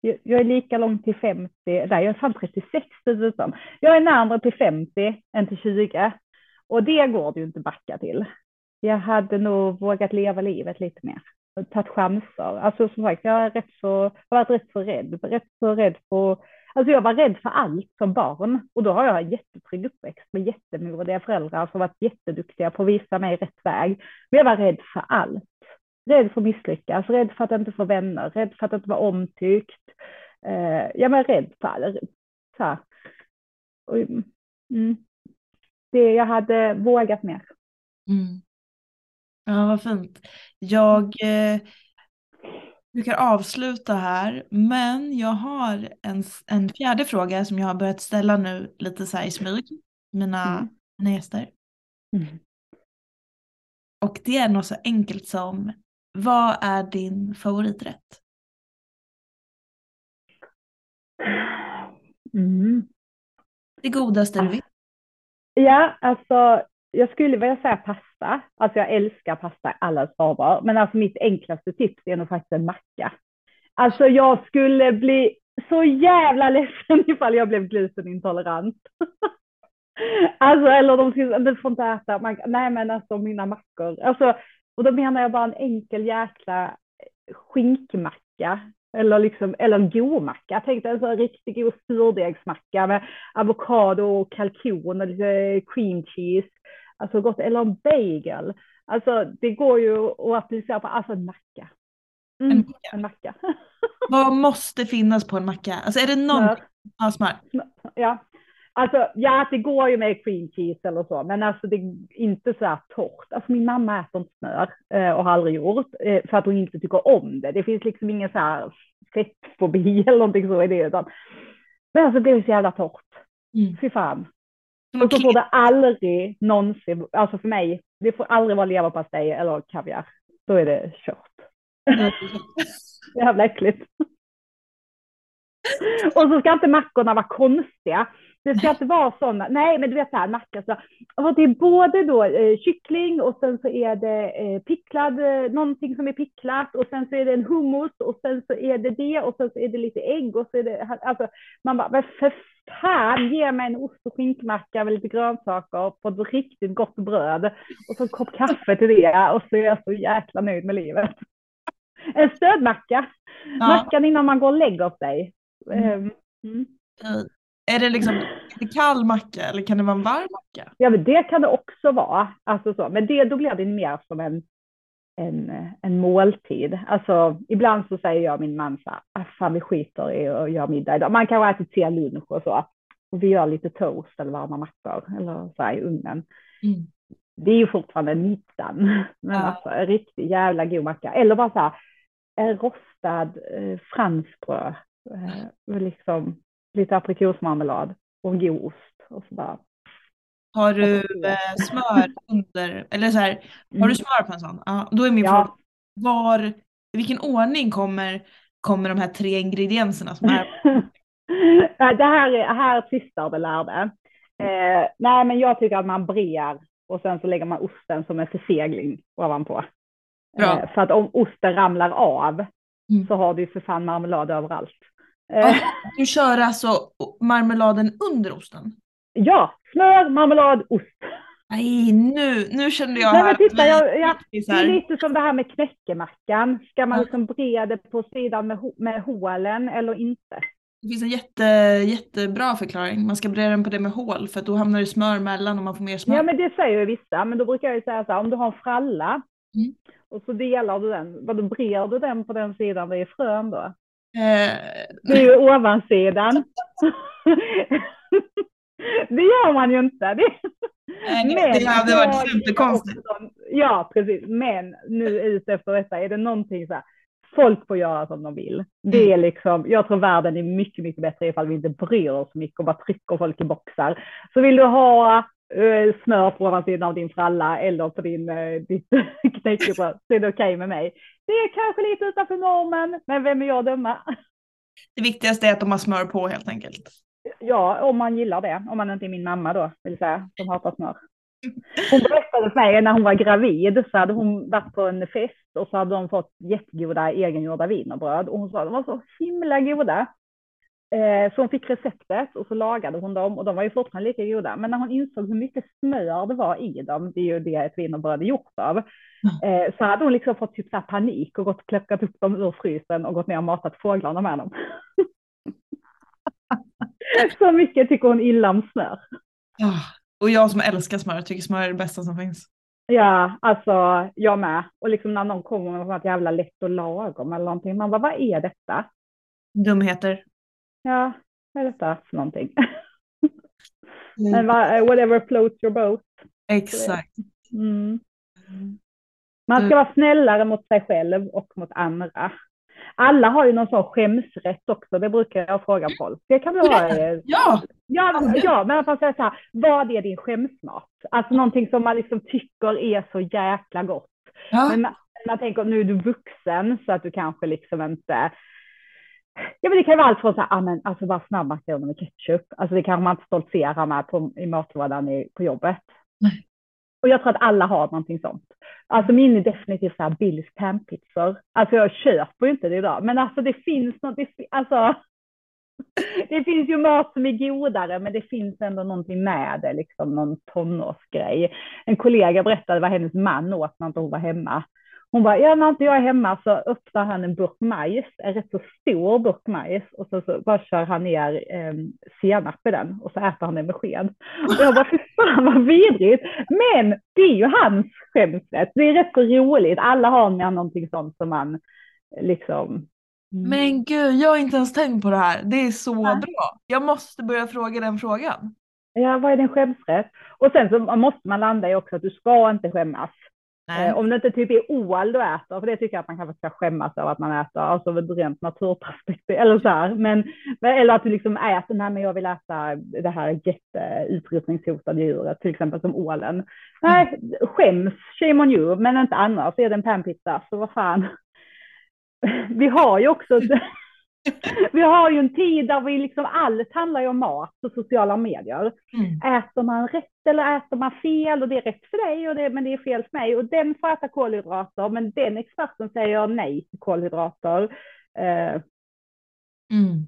jag är lika långt till 50, nej jag är fan 36 dessutom. Jag är närmare till 50 än till 20. Och det går det ju inte backa till. Jag hade nog vågat leva livet lite mer. Och tagit chanser. Alltså som sagt, jag är rätt så, har varit rätt så rädd. Rätt så rädd på, alltså jag var rädd för allt som barn. Och då har jag en jättetrygg uppväxt med jättemodiga föräldrar som varit jätteduktiga på att visa mig rätt väg. Men jag var rädd för allt. Rädd för att misslyckas, rädd för att inte få vänner, rädd för att inte vara omtyckt. Eh, jag var rädd för allt. Så. Och, mm, det, jag hade vågat mer. Mm. Ja, vad fint. Jag eh, brukar avsluta här, men jag har en, en fjärde fråga som jag har börjat ställa nu lite så här i smyg, mina, Mm. mina gäster. Mm. Och det är något så enkelt som, vad är din favoriträtt? Mm. Det godaste du vet. Ja, alltså jag skulle vilja säga pasta. Alltså jag älskar pasta i alla former. Men alltså mitt enklaste tips är nog faktiskt en macka. Alltså jag skulle bli så jävla ledsen ifall jag blev glutenintolerant. alltså eller de skulle, du får inte äta, man, nej men alltså mina mackor. Alltså, och då menar jag bara en enkel jäkla eh, skinkmacka. Eller, liksom, eller en god macka. Jag tänkte en sån riktig god surdegsmacka med avokado och kalkon och lite eh, cream cheese. Alltså gott, eller en bagel. Alltså det går ju att applicera på, alltså en macka. Mm, En macka. En macka. Vad måste finnas på en macka? Alltså är det någon... Ja, smör. Ja. Alltså, ja, det går ju med cream cheese eller så, men alltså det är inte så här torrt. Alltså min mamma äter inte smör eh, och har aldrig gjort eh, för att hon inte tycker om det. Det finns liksom ingen så här fettfobi eller någonting så i det. Utan, men alltså det är så jävla torrt. Mm. Fy fan. Och så får det aldrig någonsin, alltså för mig, det får aldrig vara leverpastej eller kaviar. Då är det kört. Jävla äckligt. Och så ska inte mackorna vara konstiga. Det ska inte vara sådana, nej men du vet så här macka så, och det är både då eh, kyckling och sen så är det eh, picklad, eh, någonting som är picklat och sen så är det en hummus och sen så är det det och sen så är det lite ägg och så är det, alltså man bara, men för fan ge mig en ost och skinkmacka med lite grönsaker på ett riktigt gott bröd och så en kopp kaffe till det och så är jag så jäkla nöjd med livet. En stödmacka. Ja. Mackan innan man går och lägger sig. Mm. Ehm, mm. Är det liksom en kall macka eller kan det vara en varm macka? Ja, men det kan det också vara. Alltså så. Men det, då blir det mer som en, en, en måltid. Alltså, ibland så säger jag min man så här, "Ah, fan vi skiter i att göra middag idag. Man kan ha ätit till lunch och så. Och vi gör lite toast eller varma mackor eller så här i ugnen. Mm. Det är ju fortfarande middagen. Men Ja. alltså en riktigt jävla god macka. Eller bara så här, en rostad eh, franskbröd. Eh, liksom lite aprikosmarmelad och god ost. Och så Har du eh, smör under, eller så här, har Mm. du smör på en sån? Ja, då är min Ja. fråga, var, i vilken ordning kommer, kommer de här tre ingredienserna som är? Det här, är- här tvistar det lärde. Eh, nej, men jag tycker att man brer och sen så lägger man osten som en försegling ovanpå. Bra. Eh, för att om osten ramlar av Mm. så har du ju för fan marmelad överallt. Eh, Ja. Du kör alltså marmeladen under osten? ja, smör, marmelad, ost. Nej, nu, nu kände jag Nej, men titta, jag- jag- Det är lite som det här med knäckemackan. Ska man liksom bre det på sidan med, med hålen eller inte? Det finns en jätte, jättebra förklaring. Man ska bre den på det med hål för då hamnar det smör mellan och man får mer smör. Ja, men det säger ju vissa. Men då brukar jag ju säga så här, om du har en fralla Mm. och så delar du den, vad brer du den på den sidan det är frön då? Eh, Det är ju ovansidan. det gör man ju inte. Det, nej, det hade varit superkonstigt. Ja, precis. Men nu ut efter detta, är det någonting så här, folk får göra som de vill. Det är liksom, jag tror världen är mycket, mycket bättre ifall vi inte bryr oss mycket och bara trycker folk i boxar. Så vill du ha smör på ovansidan av din fralla eller på din, eh, ditt knäckebröd så är det okej med mig. Det är kanske lite utanför normen, men vem är jag att döma? Det viktigaste är att de har smör på helt enkelt. Ja, om man gillar det. Om man inte är min mamma då, vill säga, som hatar smör. Hon berättade för mig när hon var gravid så hade hon varit på en fest och så hade de fått jättegoda egengjorda wienerbröd och hon sa att de var så himla goda. Eh, så hon fick receptet och så lagade hon dem och de var ju fortfarande lika goda. Men när hon insåg hur mycket smör det var i dem, det är ju det ett wienerbröd är gjort av, eh, så hade hon liksom fått typ så panik och gått och plockat upp dem ur frysen och gått ner och matat fåglarna med dem. så mycket tycker hon illa om smör. Ah, Och jag som älskar smör tycker smör är det bästa som finns. Ja, alltså jag med. Och liksom när någon kommer med något jävla lätt och lagom eller någonting, man bara, vad är detta? Dumheter. Ja, vad är detta för någonting? Men va- eh, whatever floats your boat. Exakt. Mm. Man ska vara snällare mot sig själv och mot andra. Alla har ju någon sån skämsrätt också, det brukar jag fråga folk. Det kan du ha. eh, Ja, Ja, ja men man säger så här, vad är din skämsmat? Alltså någonting som man liksom tycker är så jäkla gott. ja. Men man, man tänker, nu är du vuxen så att du kanske liksom inte... Ja men det kan vara allt från så här, ah, men alltså bara snabbmakaroner med ketchup. Alltså det kanske man inte stoltserar med på, i matlådan i, på jobbet. Nej. Och jag tror att alla har någonting sånt. Alltså min är definitivt så här Billys panpizzor. Alltså jag köper ju inte det idag. Men alltså det finns något, det, alltså. Det finns ju mat som är godare men det finns ändå någonting med det, liksom någon tonårsgrej. En kollega berättade vad hennes man åt när hon var hemma. Hon bara, ja när inte jag är hemma så öppnar han en burk majs, en rätt så stor burk majs och så, så bara kör han ner eh, senap i den och så äter han den med sked. Och jag bara, fy fan vad vidrigt. Men det är ju hans skämsrätt. Det är rätt så roligt. Alla har med någonting sånt som man liksom. Men gud, jag har inte ens tänkt på det här. Det är så Nej. bra. Jag måste börja fråga den frågan. Ja, vad är din skämsrätt? Och sen så måste man landa i också att du ska inte skämmas. Nej. Eh, om det inte typ är ål du äter, för det tycker jag att man kanske ska skämmas över att man äter, alltså av ett rent naturperspektiv, eller så här. Men, men- eller att du liksom äter, nej men jag vill äta det här jätteutrotningshotade djuret, till exempel som ålen. Nej, skäms, shame on you, men inte annars, är det en panpizza, så vad fan. Vi har ju också, vi har ju en tid där vi liksom, allt handlar ju om mat och sociala medier Mm. äter man rätt eller äter man fel och det är rätt för dig och det, men det är fel för mig och den får äta kolhydrater men den experten säger nej till kolhydrater. Eh, Mm.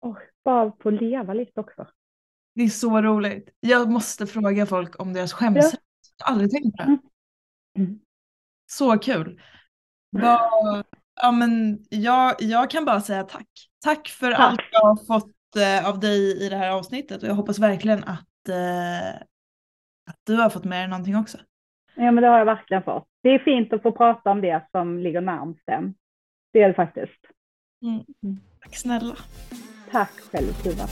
och bara få leva lite också. Det är så roligt. Jag måste fråga folk om deras skämsrätt. Jag har aldrig tänkt på det. Mm. Så kul. Vad, Ja, men jag, jag kan bara säga tack. Tack för Tack. allt jag har fått eh, av dig i det här avsnittet och jag hoppas verkligen att, eh, att du har fått med dig någonting också. Ja, men det har jag verkligen fått. Det är fint att få prata om det som ligger närmst en. Det är det faktiskt. Tack snälla. Tack själv Tuva.